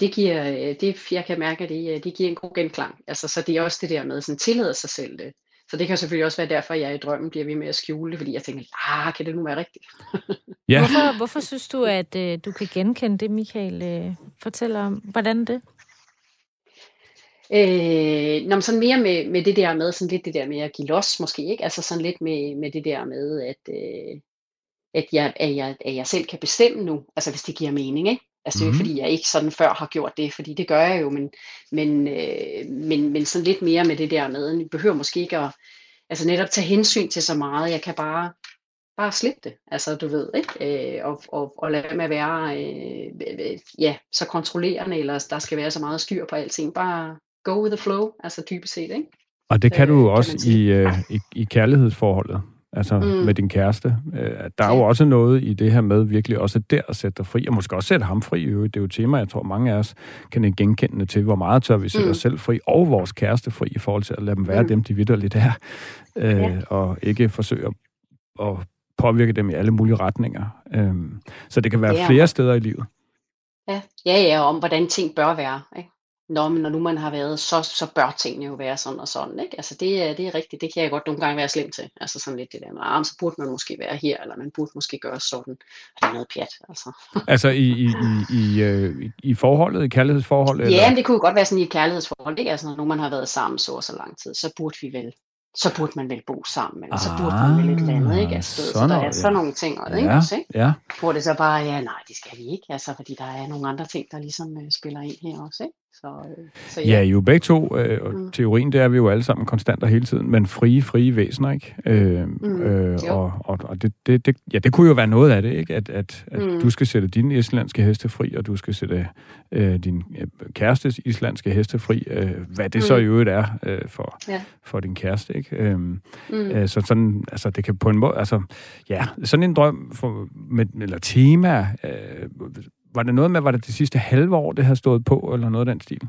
Det giver, øh, det, jeg kan mærke, at det, øh, det giver en god genklang. Altså, så det er også det der med sådan tillade sig selv det. Så det kan selvfølgelig også være derfor, at jeg i drømmen bliver ved med at skjule det, fordi jeg tænker, ah, kan det nu være rigtigt? ja. hvorfor, hvorfor synes du, at øh, du kan genkende det, Michael øh, fortæller om? Hvordan det? Øh, når sådan mere med, med det der med, sådan lidt det der med at give los måske, ikke? Altså sådan lidt med, med det der med, at, øh, at, jeg, at, jeg, at jeg selv kan bestemme nu, altså hvis det giver mening, ikke? Altså det er jo mm. fordi, jeg ikke sådan før har gjort det, fordi det gør jeg jo, men, men, øh, men, men sådan lidt mere med det der med, jeg behøver måske ikke at altså netop tage hensyn til så meget, jeg kan bare, bare slippe det, altså du ved, ikke? Øh, og, og, og lade med være øh, ja, så kontrollerende, eller der skal være så meget styr på alting, bare go with the flow, altså dybest set, ikke? Og det kan du øh, også i, øh, i, i kærlighedsforholdet altså mm. med din kæreste. Øh, der er jo også noget i det her med virkelig også der at sætte dig fri, og måske også sætte ham fri. Det er jo et tema, jeg tror mange af os kan genkende til, hvor meget tør vi sætte mm. os selv fri, og vores kæreste fri, i forhold til at lade dem være mm. dem, de vidderligt er, øh, ja. og ikke forsøge at, at påvirke dem i alle mulige retninger. Øh, så det kan være ja. flere steder i livet. Ja, ja, ja, om hvordan ting bør være. Ikke? Nå, men når nu man har været, så, så bør tingene jo være sådan og sådan, ikke? Altså det, er, det er rigtigt, det kan jeg godt nogle gange være slem til. Altså sådan lidt det der med, ah, så burde man måske være her, eller man burde måske gøre sådan. Det er noget pjat, altså. Altså i, i, i, øh, i, i forholdet, i kærlighedsforholdet? Ja, men det kunne jo godt være sådan i et kærlighedsforhold, ikke? Altså når nu man har været sammen så og så lang tid, så burde vi vel så burde man vel bo sammen, eller ah, så burde man vel et eller andet, ikke? Altså, så der er sådan nogle ting, og, ikke? Ja, også, ikke? ja. Hvor det så bare, ja, nej, det skal vi ikke, altså, fordi der er nogle andre ting, der ligesom uh, spiller ind her også, ikke? Så, øh, så ja. ja, jo begge to, øh, og mm. teorien, det er vi jo alle sammen konstant og hele tiden, men frie, frie væsener, ikke? Øh, mm. øh, og og, og det, det, det, ja, det kunne jo være noget af det, ikke? At, at, at mm. du skal sætte din islandske heste fri, og du skal sætte øh, din øh, kærestes islandske heste fri, øh, hvad det mm. så i øvrigt er øh, for, ja. for din kæreste, ikke? Øh, mm. øh, så sådan, altså det kan på en måde, altså, ja, sådan en drøm, for, med, eller tema, øh, var det noget med, var det det sidste halve år, det har stået på, eller noget af den stil?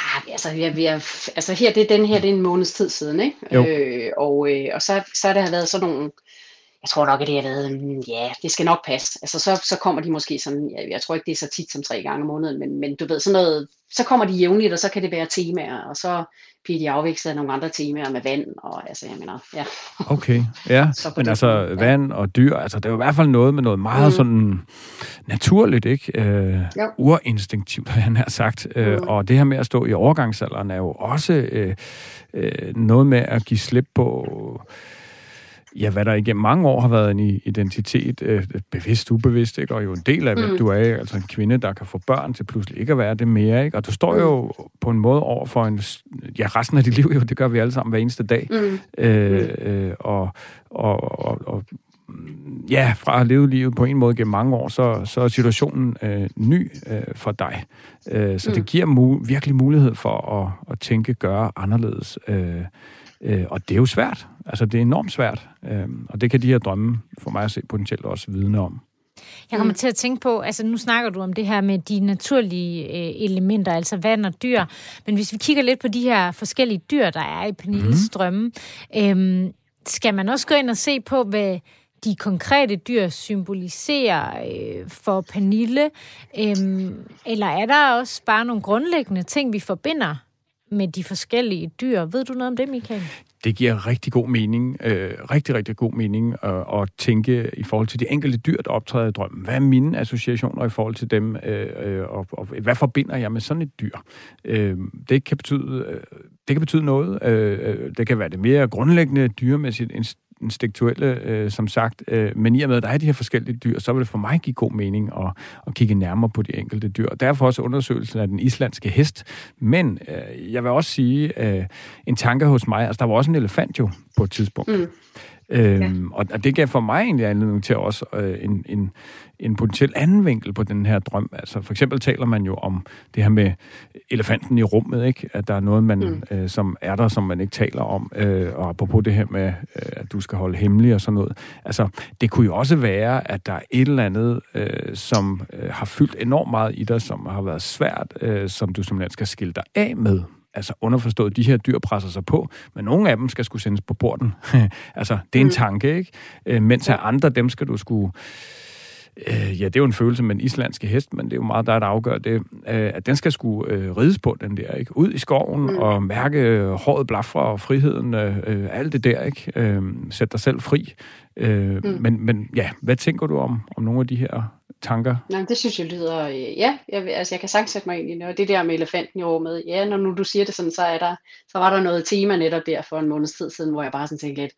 Ah, altså, vi er, vi er, altså her, det, den her, det er en måneds tid siden, ikke? Jo. Øh, og, øh, og så, så har der været sådan nogle, jeg tror nok, at det har været, ja, det skal nok passe. Altså, så, så kommer de måske sådan, jeg, jeg tror ikke, det er så tit som tre gange om måneden, men, men du ved, sådan noget, så kommer de jævnligt, og så kan det være temaer, og så bliver de afvekslet af nogle andre temaer med vand, og altså, jeg mener, ja. Okay, ja, men altså måde, vand og dyr, altså det er jo i hvert fald noget med noget meget mm. sådan naturligt, ikke? Øh, urinstinktivt, har jeg sagt. Øh, mm. Og det her med at stå i overgangsalderen er jo også øh, øh, noget med at give slip på ja, hvad der igennem mange år har været en identitet, øh, bevidst, ubevidst, ikke? og jo en del af, hvem mm. du er, altså en kvinde, der kan få børn til pludselig ikke at være det mere, ikke? og du står jo mm. på en måde over for en, ja, resten af dit liv, jo, det gør vi alle sammen hver eneste dag, mm. Øh, mm. øh, og, og, og, og ja, fra at have levet livet på en måde gennem mange år, så, så er situationen øh, ny øh, for dig. Øh, så mm. det giver mu- virkelig mulighed for at, at tænke, gøre anderledes. Øh, øh, og det er jo svært. Altså, det er enormt svært. Øh, og det kan de her drømme for mig at se potentielt også vidne om. Jeg kommer mm. til at tænke på, altså nu snakker du om det her med de naturlige øh, elementer, altså vand og dyr, men hvis vi kigger lidt på de her forskellige dyr, der er i Pernilles mm. drømme, øh, skal man også gå ind og se på, hvad de konkrete dyr symboliserer øh, for Pernille, øh, eller er der også bare nogle grundlæggende ting, vi forbinder med de forskellige dyr? Ved du noget om det, Michael? Det giver rigtig god mening, øh, rigtig, rigtig god mening at, at tænke i forhold til de enkelte dyr, der optræder i drømmen. Hvad er mine associationer i forhold til dem, øh, øh og, og hvad forbinder jeg med sådan et dyr? Øh, det kan betyde... Øh, det kan betyde noget. Øh, øh det kan være det mere grundlæggende dyremæssigt instinktuelle, øh, som sagt. Øh, men i og med, at der er de her forskellige dyr, så vil det for mig give god mening at, at kigge nærmere på de enkelte dyr. Og derfor også undersøgelsen af den islandske hest. Men øh, jeg vil også sige, øh, en tanke hos mig, altså der var også en elefant jo på et tidspunkt. Mm. Øhm, ja. Og det gav for mig egentlig anledning til også øh, en, en, en potentiel anden vinkel på den her drøm. Altså for eksempel taler man jo om det her med elefanten i rummet, ikke? At der er noget, man, mm. øh, som er der, som man ikke taler om. Øh, og apropos det her med, øh, at du skal holde hemmelig og sådan noget. Altså, det kunne jo også være, at der er et eller andet, øh, som øh, har fyldt enormt meget i dig, som har været svært, øh, som du simpelthen skal skille dig af med altså underforstået, de her dyr presser sig på, men nogle af dem skal skulle sendes på porten. altså, det er en mm. tanke, ikke? Øh, mens ja. andre, dem skal du skulle... Øh, ja, det er jo en følelse med en islandske hest, men det er jo meget der, der afgør det, øh, at den skal skulle øh, rides på, den der, ikke? Ud i skoven mm. og mærke øh, håret blafre og friheden, øh, øh, alt det der, ikke? Øh, sæt dig selv fri. Øh, mm. men, men ja, hvad tænker du om, om nogle af de her tanker? Nej, det synes jeg lyder, øh, ja, jeg, altså jeg kan sagtens sætte mig ind i det, og det der med elefanten i rummet, ja, når nu du siger det sådan, så er der, så var der noget tema netop der for en måneds tid siden, hvor jeg bare sådan tænkte lidt,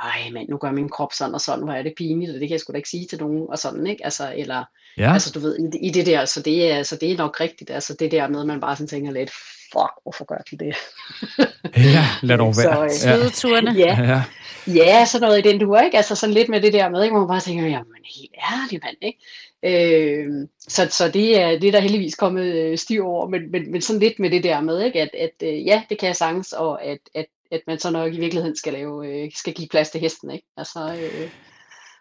ej mand, nu gør min krop sådan og sådan, hvor er det pinligt, og det kan jeg sgu da ikke sige til nogen, og sådan, ikke? Altså, eller, ja. altså du ved, i, i det der, så det, er, altså, det er nok rigtigt, altså det der med, man bare sådan tænker lidt, fuck, hvorfor gør de det? ja, lad dog være. Så, øh, Svedeturene. Ja, ja. ja, sådan noget i den du ikke? Altså sådan lidt med det der med, ikke? hvor man bare tænker, jamen helt ærligt mand, ikke? Øh, så, så det er det er der heldigvis kommet øh, styr over, men, men, men sådan lidt med det der med, ikke? at, at øh, ja, det kan jeg sagtens, og at, at, at man så nok i virkeligheden skal, lave, øh, skal give plads til hesten. Ikke? Altså, øh,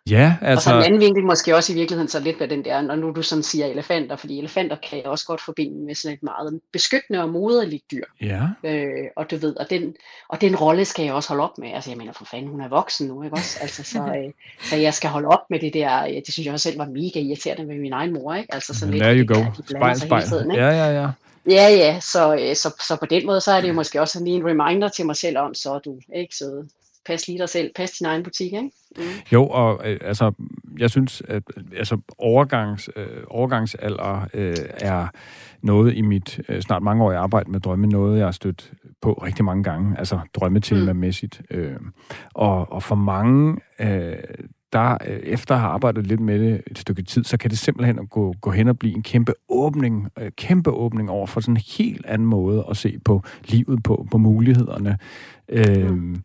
Ja, altså... Og så en anden vinkel måske også i virkeligheden så lidt med den der, når nu du sådan siger elefanter, fordi elefanter kan jeg også godt forbinde med sådan et meget beskyttende og moderligt dyr. Ja. Øh, og du ved, og den, og den rolle skal jeg også holde op med. Altså jeg mener, for fanden, hun er voksen nu, ikke også? Altså, så, øh, så jeg skal holde op med det der, det synes jeg også selv var mega irriterende med min egen mor, ikke? Altså sådan There lidt, you go. Spejl, spejl. Tiden, ikke? Ja, ja, ja. Ja, ja, så, øh, så, så på den måde, så er det jo måske også lige en reminder til mig selv om, så du ikke så pas lige dig selv, pas din egen butik, ikke? Mm. Jo, og øh, altså, jeg synes, at altså, overgangs, øh, overgangsalder øh, er noget i mit øh, snart mange år i arbejde med drømme, noget jeg har stødt på rigtig mange gange, altså drømmetemamæssigt. Mm. Øh, og, og for mange, øh, der øh, efter have arbejdet lidt med det et stykke tid, så kan det simpelthen gå, gå hen og blive en kæmpe åbning, øh, kæmpe åbning over for sådan en helt anden måde at se på livet på, på mulighederne. Øh, mm.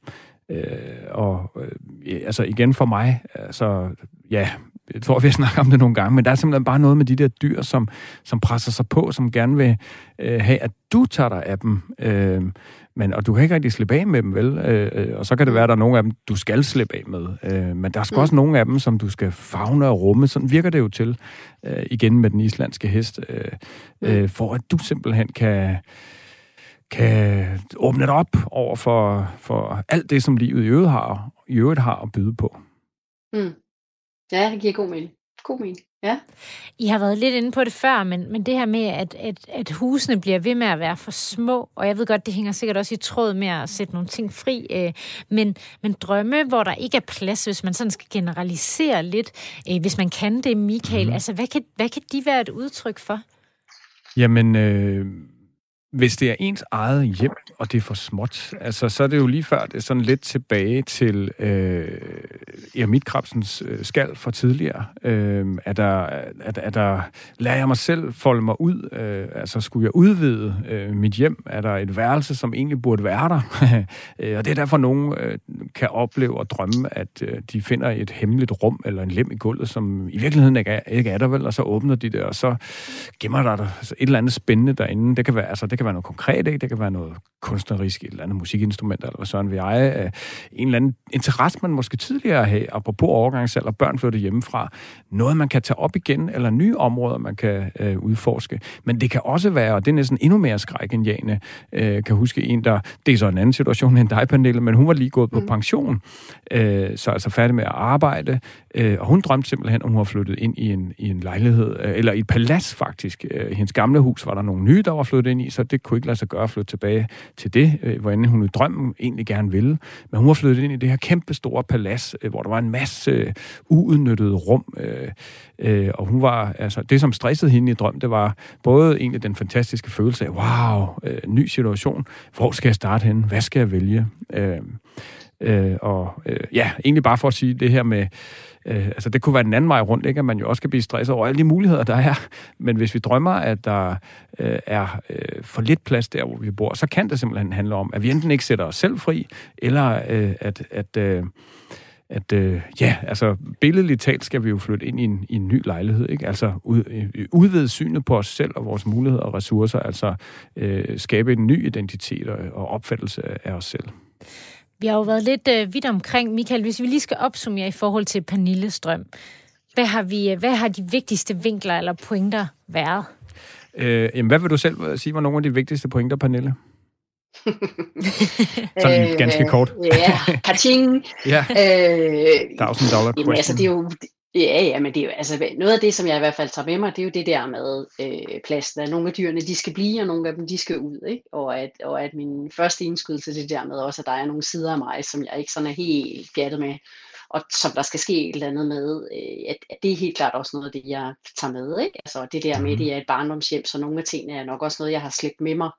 Øh, og øh, altså igen for mig, altså ja, jeg tror, vi har snakket om det nogle gange, men der er simpelthen bare noget med de der dyr, som, som presser sig på, som gerne vil øh, have, at du tager dig af dem. Øh, men, og du kan ikke rigtig slippe af med dem, vel? Øh, øh og så kan det være, at der er nogle af dem, du skal slippe af med. Øh, men der er mm. også nogle af dem, som du skal fagne og rumme. Sådan virker det jo til, øh, igen med den islandske hest, øh, øh, for at du simpelthen kan kan åbne det op over for, for alt det, som livet i øvrigt har, i øvrigt har at byde på. Mm. Ja, det giver god mening. God mening. Ja. I har været lidt inde på det før, men, men det her med, at, at, at husene bliver ved med at være for små, og jeg ved godt, det hænger sikkert også i tråd med at sætte nogle ting fri, øh, men, men drømme, hvor der ikke er plads, hvis man sådan skal generalisere lidt, øh, hvis man kan det, Michael, mm. altså hvad kan, hvad kan de være et udtryk for? Jamen, øh, hvis det er ens eget hjem, og det er for småt, altså, så er det jo lige før, det er sådan lidt tilbage til øh, Ermitkrabsens øh, skal for tidligere. Øh, er der, er, er der, lader jeg mig selv folde mig ud? Øh, altså, skulle jeg udvide øh, mit hjem? Er der et værelse, som egentlig burde være der? Øh, og det er derfor, nogen øh, kan opleve og drømme, at øh, de finder et hemmeligt rum eller en lem i gulvet, som i virkeligheden ikke er, ikke er der vel, og så åbner de det, og så gemmer der altså, et eller andet spændende derinde. Det kan være, altså, det kan være noget konkret, ikke? det kan være noget kunstnerisk, et eller andet musikinstrument, eller hvad sådan vil jeg. En eller anden interesse, man måske tidligere have, apropos overgangsalder, børn flyttet hjemmefra. Noget, man kan tage op igen, eller nye områder, man kan øh, udforske. Men det kan også være, og det er næsten endnu mere skrækindjagende, øh, kan huske en, der, det er så en anden situation end dig, Pernille, men hun var lige gået på mm. pension, øh, så altså færdig med at arbejde, øh, og hun drømte simpelthen, om hun var flyttet ind i en, i en lejlighed, øh, eller i et palads faktisk. Øh, hendes gamle hus var der nogle nye, der var flyttet ind i, så det kunne ikke lade sig gøre at flytte tilbage til det, øh, hvordan hun i drømmen egentlig gerne ville. Men hun var flyttet ind i det her kæmpe store palads, øh, hvor der var en masse øh, uudnyttede rum, øh, øh, og hun var, altså det som stressede hende i drøm, det var både egentlig den fantastiske følelse af, wow, øh, ny situation, hvor skal jeg starte henne, hvad skal jeg vælge? Øh, øh, og øh, ja, egentlig bare for at sige det her med, Øh, altså det kunne være den anden vej rundt, ikke? at man jo også kan blive stresset over alle de muligheder, der er. Men hvis vi drømmer, at der øh, er øh, for lidt plads der, hvor vi bor, så kan det simpelthen handle om, at vi enten ikke sætter os selv fri, eller øh, at... at øh, at øh, ja, altså billedligt talt skal vi jo flytte ind i en, i en ny lejlighed, ikke? Altså ud, øh, udvide synet på os selv og vores muligheder og ressourcer, altså øh, skabe en ny identitet og, og opfattelse af os selv. Vi har jo været lidt øh, vidt omkring, Michael, hvis vi lige skal opsummere i forhold til Pernilles drøm. Hvad har, vi, hvad har de vigtigste vinkler eller pointer været? Øh, jamen, hvad vil du selv øh, sige var nogle af de vigtigste pointer, Pernille? Sådan øh, ganske kort. ja, kaching. ja, øh, thousand dollar question. Jamen, altså, det er jo, Ja, ja, men det er jo, altså, noget af det, som jeg i hvert fald tager med mig, det er jo det der med øh, pladsen, at nogle af dyrene, de skal blive, og nogle af dem, de skal ud, ikke? Og at, og at min første indskydelse, det der med også, at der er nogle sider af mig, som jeg ikke sådan er helt gættet med, og som der skal ske et eller andet med, øh, at, at det er helt klart også noget af det, jeg tager med, ikke? Altså det der med, mhm. det er et barndomshjem, så nogle af tingene er nok også noget, jeg har slæbt med mig,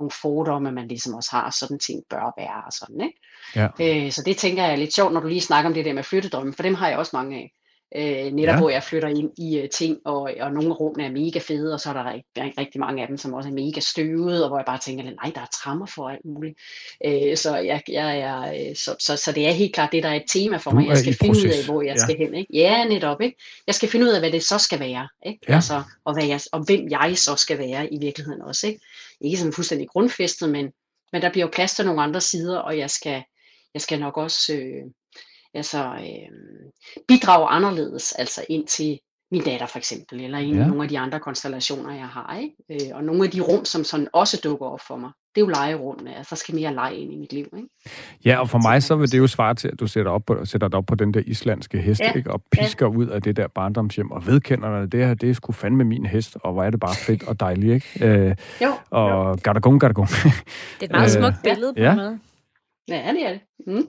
nogle fordomme, man ligesom også har, sådan ting bør være, og sådan, ikke? Ja. Øh, så det tænker jeg er lidt sjovt, når du lige snakker om det der med flyttedrømme, for dem har jeg også mange af. Øh, netop ja. hvor jeg flytter ind i uh, ting, og, og nogle af rummene er mega fede, og så er der rigtig, rigtig mange af dem, som også er mega støvet, og hvor jeg bare tænker, nej, der er trammer for alt muligt. Øh, så, jeg, jeg, jeg, øh, så, så, så det er helt klart det, der er et tema for du mig. Jeg skal finde ud af, hvor jeg ja. skal hen. Ikke? Ja, netop. Ikke? Jeg skal finde ud af, hvad det så skal være. Ikke? Ja. Altså, og, hvad jeg, og hvem jeg så skal være i virkeligheden også. Ikke, ikke sådan fuldstændig grundfæstet, men, men der bliver jo plads til nogle andre sider, og jeg skal, jeg skal nok også... Øh, altså, øh, bidrage anderledes, altså ind til min datter for eksempel, eller i ja. nogle af de andre konstellationer, jeg har. Ikke? Øh, og nogle af de rum, som sådan også dukker op for mig, det er jo legerummene, altså der skal mere leg ind i mit liv. Ikke? Ja, og for mig så vil det jo svare til, at du sætter, op på, sætter dig op på den der islandske hest, ja. ikke? og pisker ja. ud af det der barndomshjem, og vedkender dig, det her, det er sgu fandme min hest, og hvor er det bare fedt og dejligt, ikke? Øh, jo. Og gadagong, gadagong. Det er et meget øh, smukt billede på ja. en måde. Ja, det er det. Mm.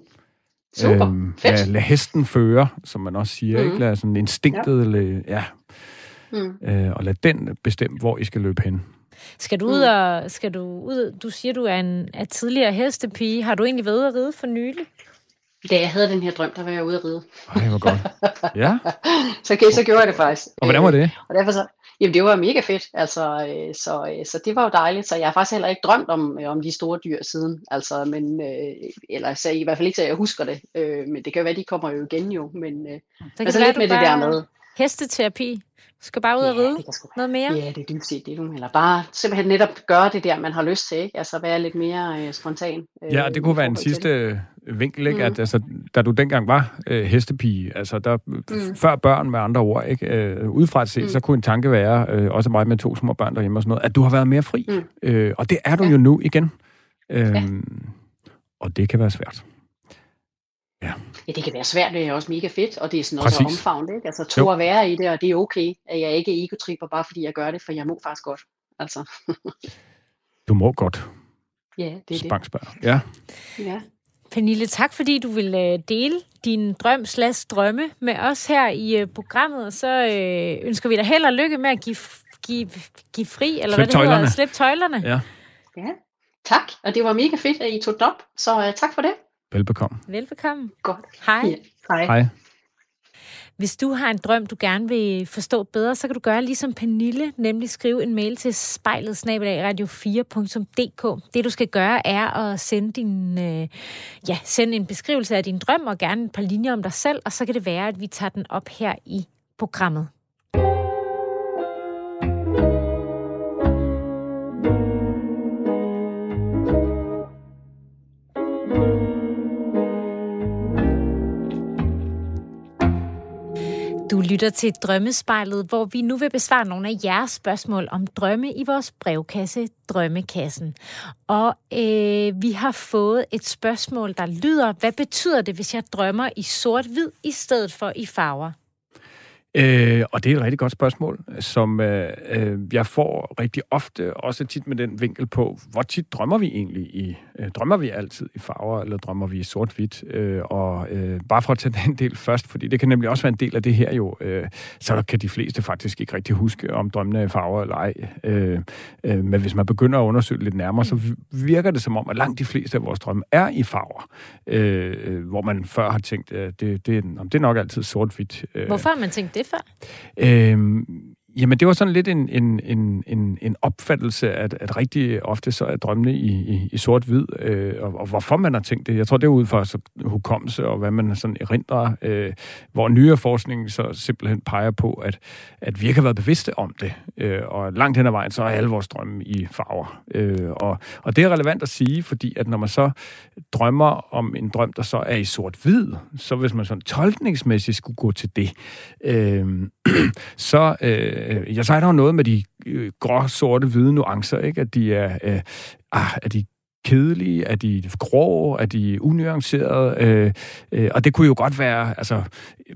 Super, øhm, fedt. Ja, lad hesten føre, som man også siger. Mm. Ikke? Lad sådan instinktet, ja. Eller, ja. Mm. Øh, og lad den bestemme, hvor I skal løbe hen. Skal du ud mm. og, skal du ud, du siger, du er en er tidligere hestepige. Har du egentlig været ude at ride for nylig? Da jeg havde den her drøm, der var jeg ude at ride. Ej, hvor godt. Ja. så, okay, så gjorde jeg det faktisk. Og hvordan var det? Og derfor så, Jamen det var mega fedt, altså, øh, så, øh, så det var jo dejligt, så jeg har faktisk heller ikke drømt om, øh, om de store dyr siden, altså, men, eller så i hvert fald ikke, så jeg husker det, men det kan jo være, de kommer jo igen jo, men så altså lidt med det der med. Hesteterapi, skal bare ud og ride noget mere? Ja, det er dybt set det, du eller bare simpelthen netop gøre det der, man har lyst til, ikke? altså være lidt mere øh, spontan. Øh, ja, det kunne være en sidste vinkel, ikke? Mm. at altså, da du dengang var øh, hestepige, altså der, mm. før børn med andre ord, ikke? Øh, udefra at se, mm. så kunne en tanke være, øh, også mig med to små børn derhjemme og sådan noget, at du har været mere fri. Mm. Øh, og det er du ja. jo nu igen. Øh, ja. Og det kan være svært. Ja. ja, det kan være svært, det er også mega fedt, og det er sådan Præcis. også omfavnet, ikke? Altså to Jo. at være i det, og det er okay, at jeg ikke egotripper, bare fordi jeg gør det, for jeg må faktisk godt. Altså, Du må godt, ja, det er det. Spangsberg. Ja. Ja. Pernille, tak fordi du vil øh, dele din drøm slash drømme med os her i øh, programmet. Og så øh, ønsker vi dig held og lykke med at give, give, give fri, eller Slip hvad det hedder, tøjlerne. slip tøjlerne. ja. ja. Tak, og det var mega fedt, at I tog det op, så uh, tak for det. Velbekomme. Velbekomme. Godt. Hej. Ja. Hej. Hej. Hvis du har en drøm, du gerne vil forstå bedre, så kan du gøre ligesom Pernille, nemlig skrive en mail til spejlet radio4.dk. Det du skal gøre er at sende, din, øh, ja, sende en beskrivelse af din drøm og gerne et par linjer om dig selv, og så kan det være, at vi tager den op her i programmet. Lytter til Drømmespejlet, hvor vi nu vil besvare nogle af jeres spørgsmål om drømme i vores brevkasse, Drømmekassen. Og øh, vi har fået et spørgsmål, der lyder, hvad betyder det, hvis jeg drømmer i sort-hvid i stedet for i farver? Øh, og det er et rigtig godt spørgsmål, som øh, øh, jeg får rigtig ofte, også tit med den vinkel på, hvor tit drømmer vi egentlig i? Øh, drømmer vi altid i farver, eller drømmer vi i sort-hvidt? Øh, og øh, bare for at tage den del først, fordi det kan nemlig også være en del af det her jo, øh, så kan de fleste faktisk ikke rigtig huske, om drømmene er i farver eller ej. Øh, øh, men hvis man begynder at undersøge lidt nærmere, så virker det som om, at langt de fleste af vores drømme er i farver. Øh, øh, hvor man før har tænkt, at det, det, det er nok altid sort-hvidt. Øh, Hvorfor har man tænkt det før? Øhm, jamen, det var sådan lidt en, en, en, en, en opfattelse, at, at rigtig ofte så er drømmene i, i, i sort-hvid, øh, og, og hvorfor man har tænkt det. Jeg tror, det er ud fra så, hukommelse og hvad man sådan erindrer, øh, hvor nyere forskning så simpelthen peger på, at, at vi ikke har været bevidste om det, øh, og langt hen ad vejen, så er alle vores drømme i farver. Øh, og, og det er relevant at sige, fordi at når man så drømmer om en drøm, der så er i sort-hvid, så hvis man sådan tolkningsmæssigt skulle gå til det, øh, så, øh, Øh, ja, så er der jo noget med de øh, grå, sorte, hvide nuancer, ikke? At de er, øh, ah, er de kedelige, er de grå, er de unuancerede, øh, øh, og det kunne jo godt være, altså,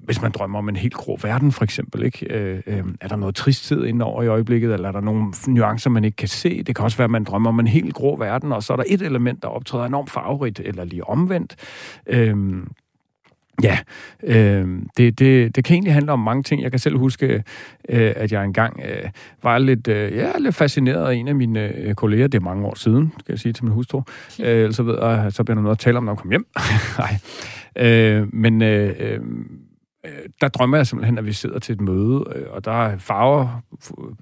hvis man drømmer om en helt grå verden, for eksempel, ikke? Øh, øh, er der noget tristhed indover i øjeblikket, eller er der nogle nuancer, man ikke kan se? Det kan også være, at man drømmer om en helt grå verden, og så er der et element, der optræder enormt farverigt, eller lige omvendt. Øh, Ja, øh, det, det, det kan egentlig handle om mange ting. Jeg kan selv huske, øh, at jeg engang øh, var lidt, øh, ja, lidt fascineret af en af mine øh, kolleger. Det er mange år siden, skal jeg sige til min hustru. Øh, så ved jeg, så bliver der noget at tale om, når hun kommer hjem. Nej. Øh, men øh, øh, der drømmer jeg simpelthen, at vi sidder til et møde, øh, og der er farver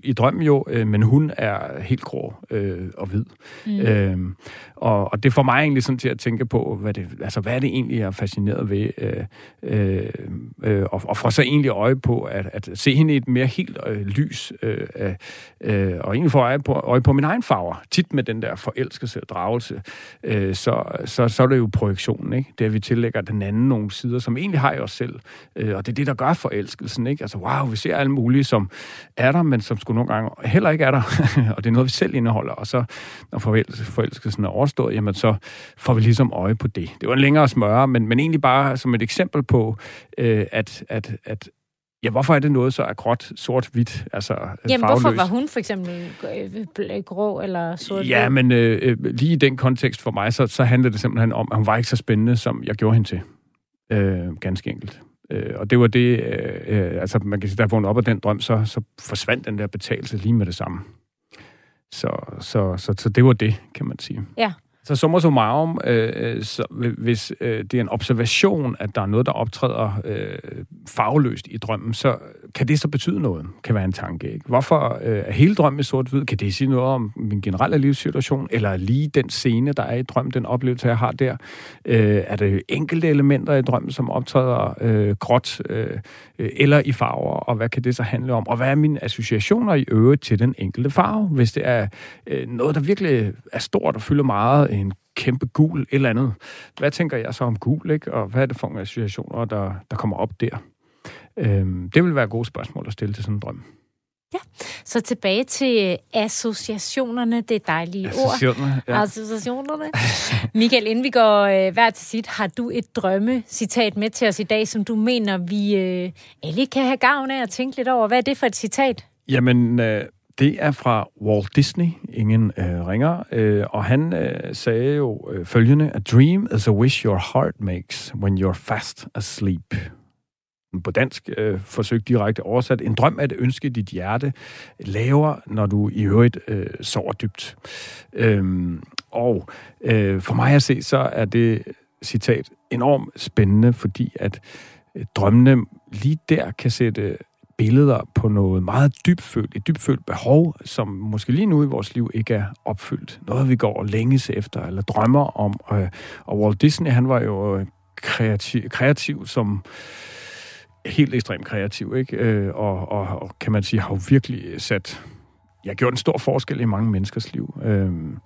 i drømmen jo, øh, men hun er helt grå øh, og hvid. Mm. Øh, og, og det får mig egentlig sådan til at tænke på, hvad, det, altså, hvad er det egentlig, jeg er fascineret ved, øh, og, og får så egentlig øje på at, at se hende i et mere helt øh, lys, øh, øh, og egentlig få øje på, øje på min egen farver, tit med den der forelskelse og dragelse, øh, så, så, så er det jo projektionen, ikke? Det at vi tillægger den anden nogle sider, som egentlig har i os selv, øh, og det er det, der gør forelskelsen, ikke? Altså, wow, vi ser alle mulige, som er der, men som skulle nogle gange heller ikke er der, og det er noget, vi selv indeholder, og så, når forelskelsen er overstået, jamen så får vi ligesom øje på det. Det var en længere smøre, men, men egentlig bare som et eksempel på, øh, at, at, at Ja, hvorfor er det noget så er gråt, sort, hvidt, altså Jamen, farveløst? hvorfor var hun for eksempel øh, grå eller sort? Ja, men øh, lige i den kontekst for mig, så, så handlede det simpelthen om, at hun var ikke så spændende, som jeg gjorde hende til. Øh, ganske enkelt. Øh, og det var det, øh, øh altså man kan sige, der jeg vågnede op af den drøm, så, så forsvandt den der betalelse lige med det samme. Så, så, så, så det var det, kan man sige. Ja. Så summa summarum, øh, øh så, hvis øh, det er en observation, at der er noget, der optræder øh, farveløst i drømmen, så kan det så betyde noget, kan være en tanke. Ikke? Hvorfor øh, er hele drømmen sort-hvid? Kan det sige noget om min generelle livssituation? Eller lige den scene, der er i drømmen, den oplevelse, jeg har der? Øh, er det enkelte elementer i drømmen, som optræder øh, gråt øh, Øh, eller i farver? Og hvad kan det så handle om? Og hvad er mine associationer i øvrigt til den enkelte farve? Hvis det er øh, noget, der virkelig er stort og fylder meget, en kæmpe gul eller andet. Hvad tænker jeg så om gul, ikke? Og hvad er det for nogle associationer, der, der kommer op der? Øhm, det vil være gode spørgsmål at stille til sådan en drøm. Ja, så tilbage til associationerne, det dejlige Associationer, ord. ja. Associationerne. Michael, inden vi går øh, hver til sit, har du et drømmecitat med til os i dag, som du mener, vi øh, alle kan have gavn af at tænke lidt over. Hvad er det for et citat? Jamen, øh, det er fra Walt Disney, ingen øh, ringer, øh, og han øh, sagde jo øh, følgende, A dream is a wish your heart makes when you're fast asleep. På dansk øh, forsøgt direkte oversat. En drøm er et ønske, dit hjerte laver, når du i øvrigt øh, sover dybt. Øhm, og øh, for mig at se, så er det citat enormt spændende, fordi at øh, drømmene lige der kan sætte billeder på noget meget dybfølt, et dybfølt behov, som måske lige nu i vores liv ikke er opfyldt. Noget, vi går og længes efter, eller drømmer om. Øh, og, Walt Disney, han var jo øh, kreativ, kreativ som helt ekstremt kreativ, ikke? Øh, og, og, og kan man sige, har jo virkelig sat jeg har gjort en stor forskel i mange menneskers liv. Øhm,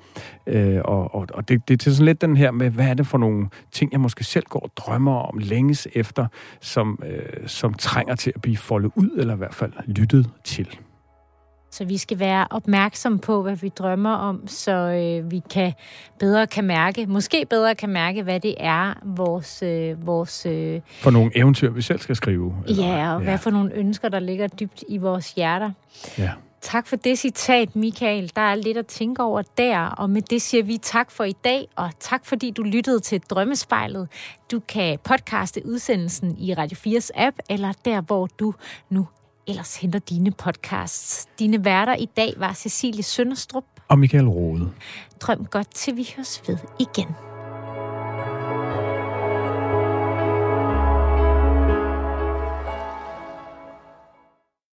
øh, og og, og det, det er sådan lidt den her med, hvad er det for nogle ting, jeg måske selv går og drømmer om længes efter, som, øh, som trænger til at blive foldet ud, eller i hvert fald lyttet til. Så vi skal være opmærksom på, hvad vi drømmer om, så øh, vi kan bedre kan mærke, måske bedre kan mærke, hvad det er, vores... Øh, vores øh, for nogle eventyr, vi selv skal skrive. Eller, ja, og ja. hvad for nogle ønsker, der ligger dybt i vores hjerter. Ja. Tak for det citat, Michael. Der er lidt at tænke over der, og med det siger vi tak for i dag, og tak fordi du lyttede til Drømmespejlet. Du kan podcaste udsendelsen i Radio 4's app, eller der, hvor du nu ellers henter dine podcasts. Dine værter i dag var Cecilie Sønderstrup og Michael Rode. Drøm godt til vi høres ved igen.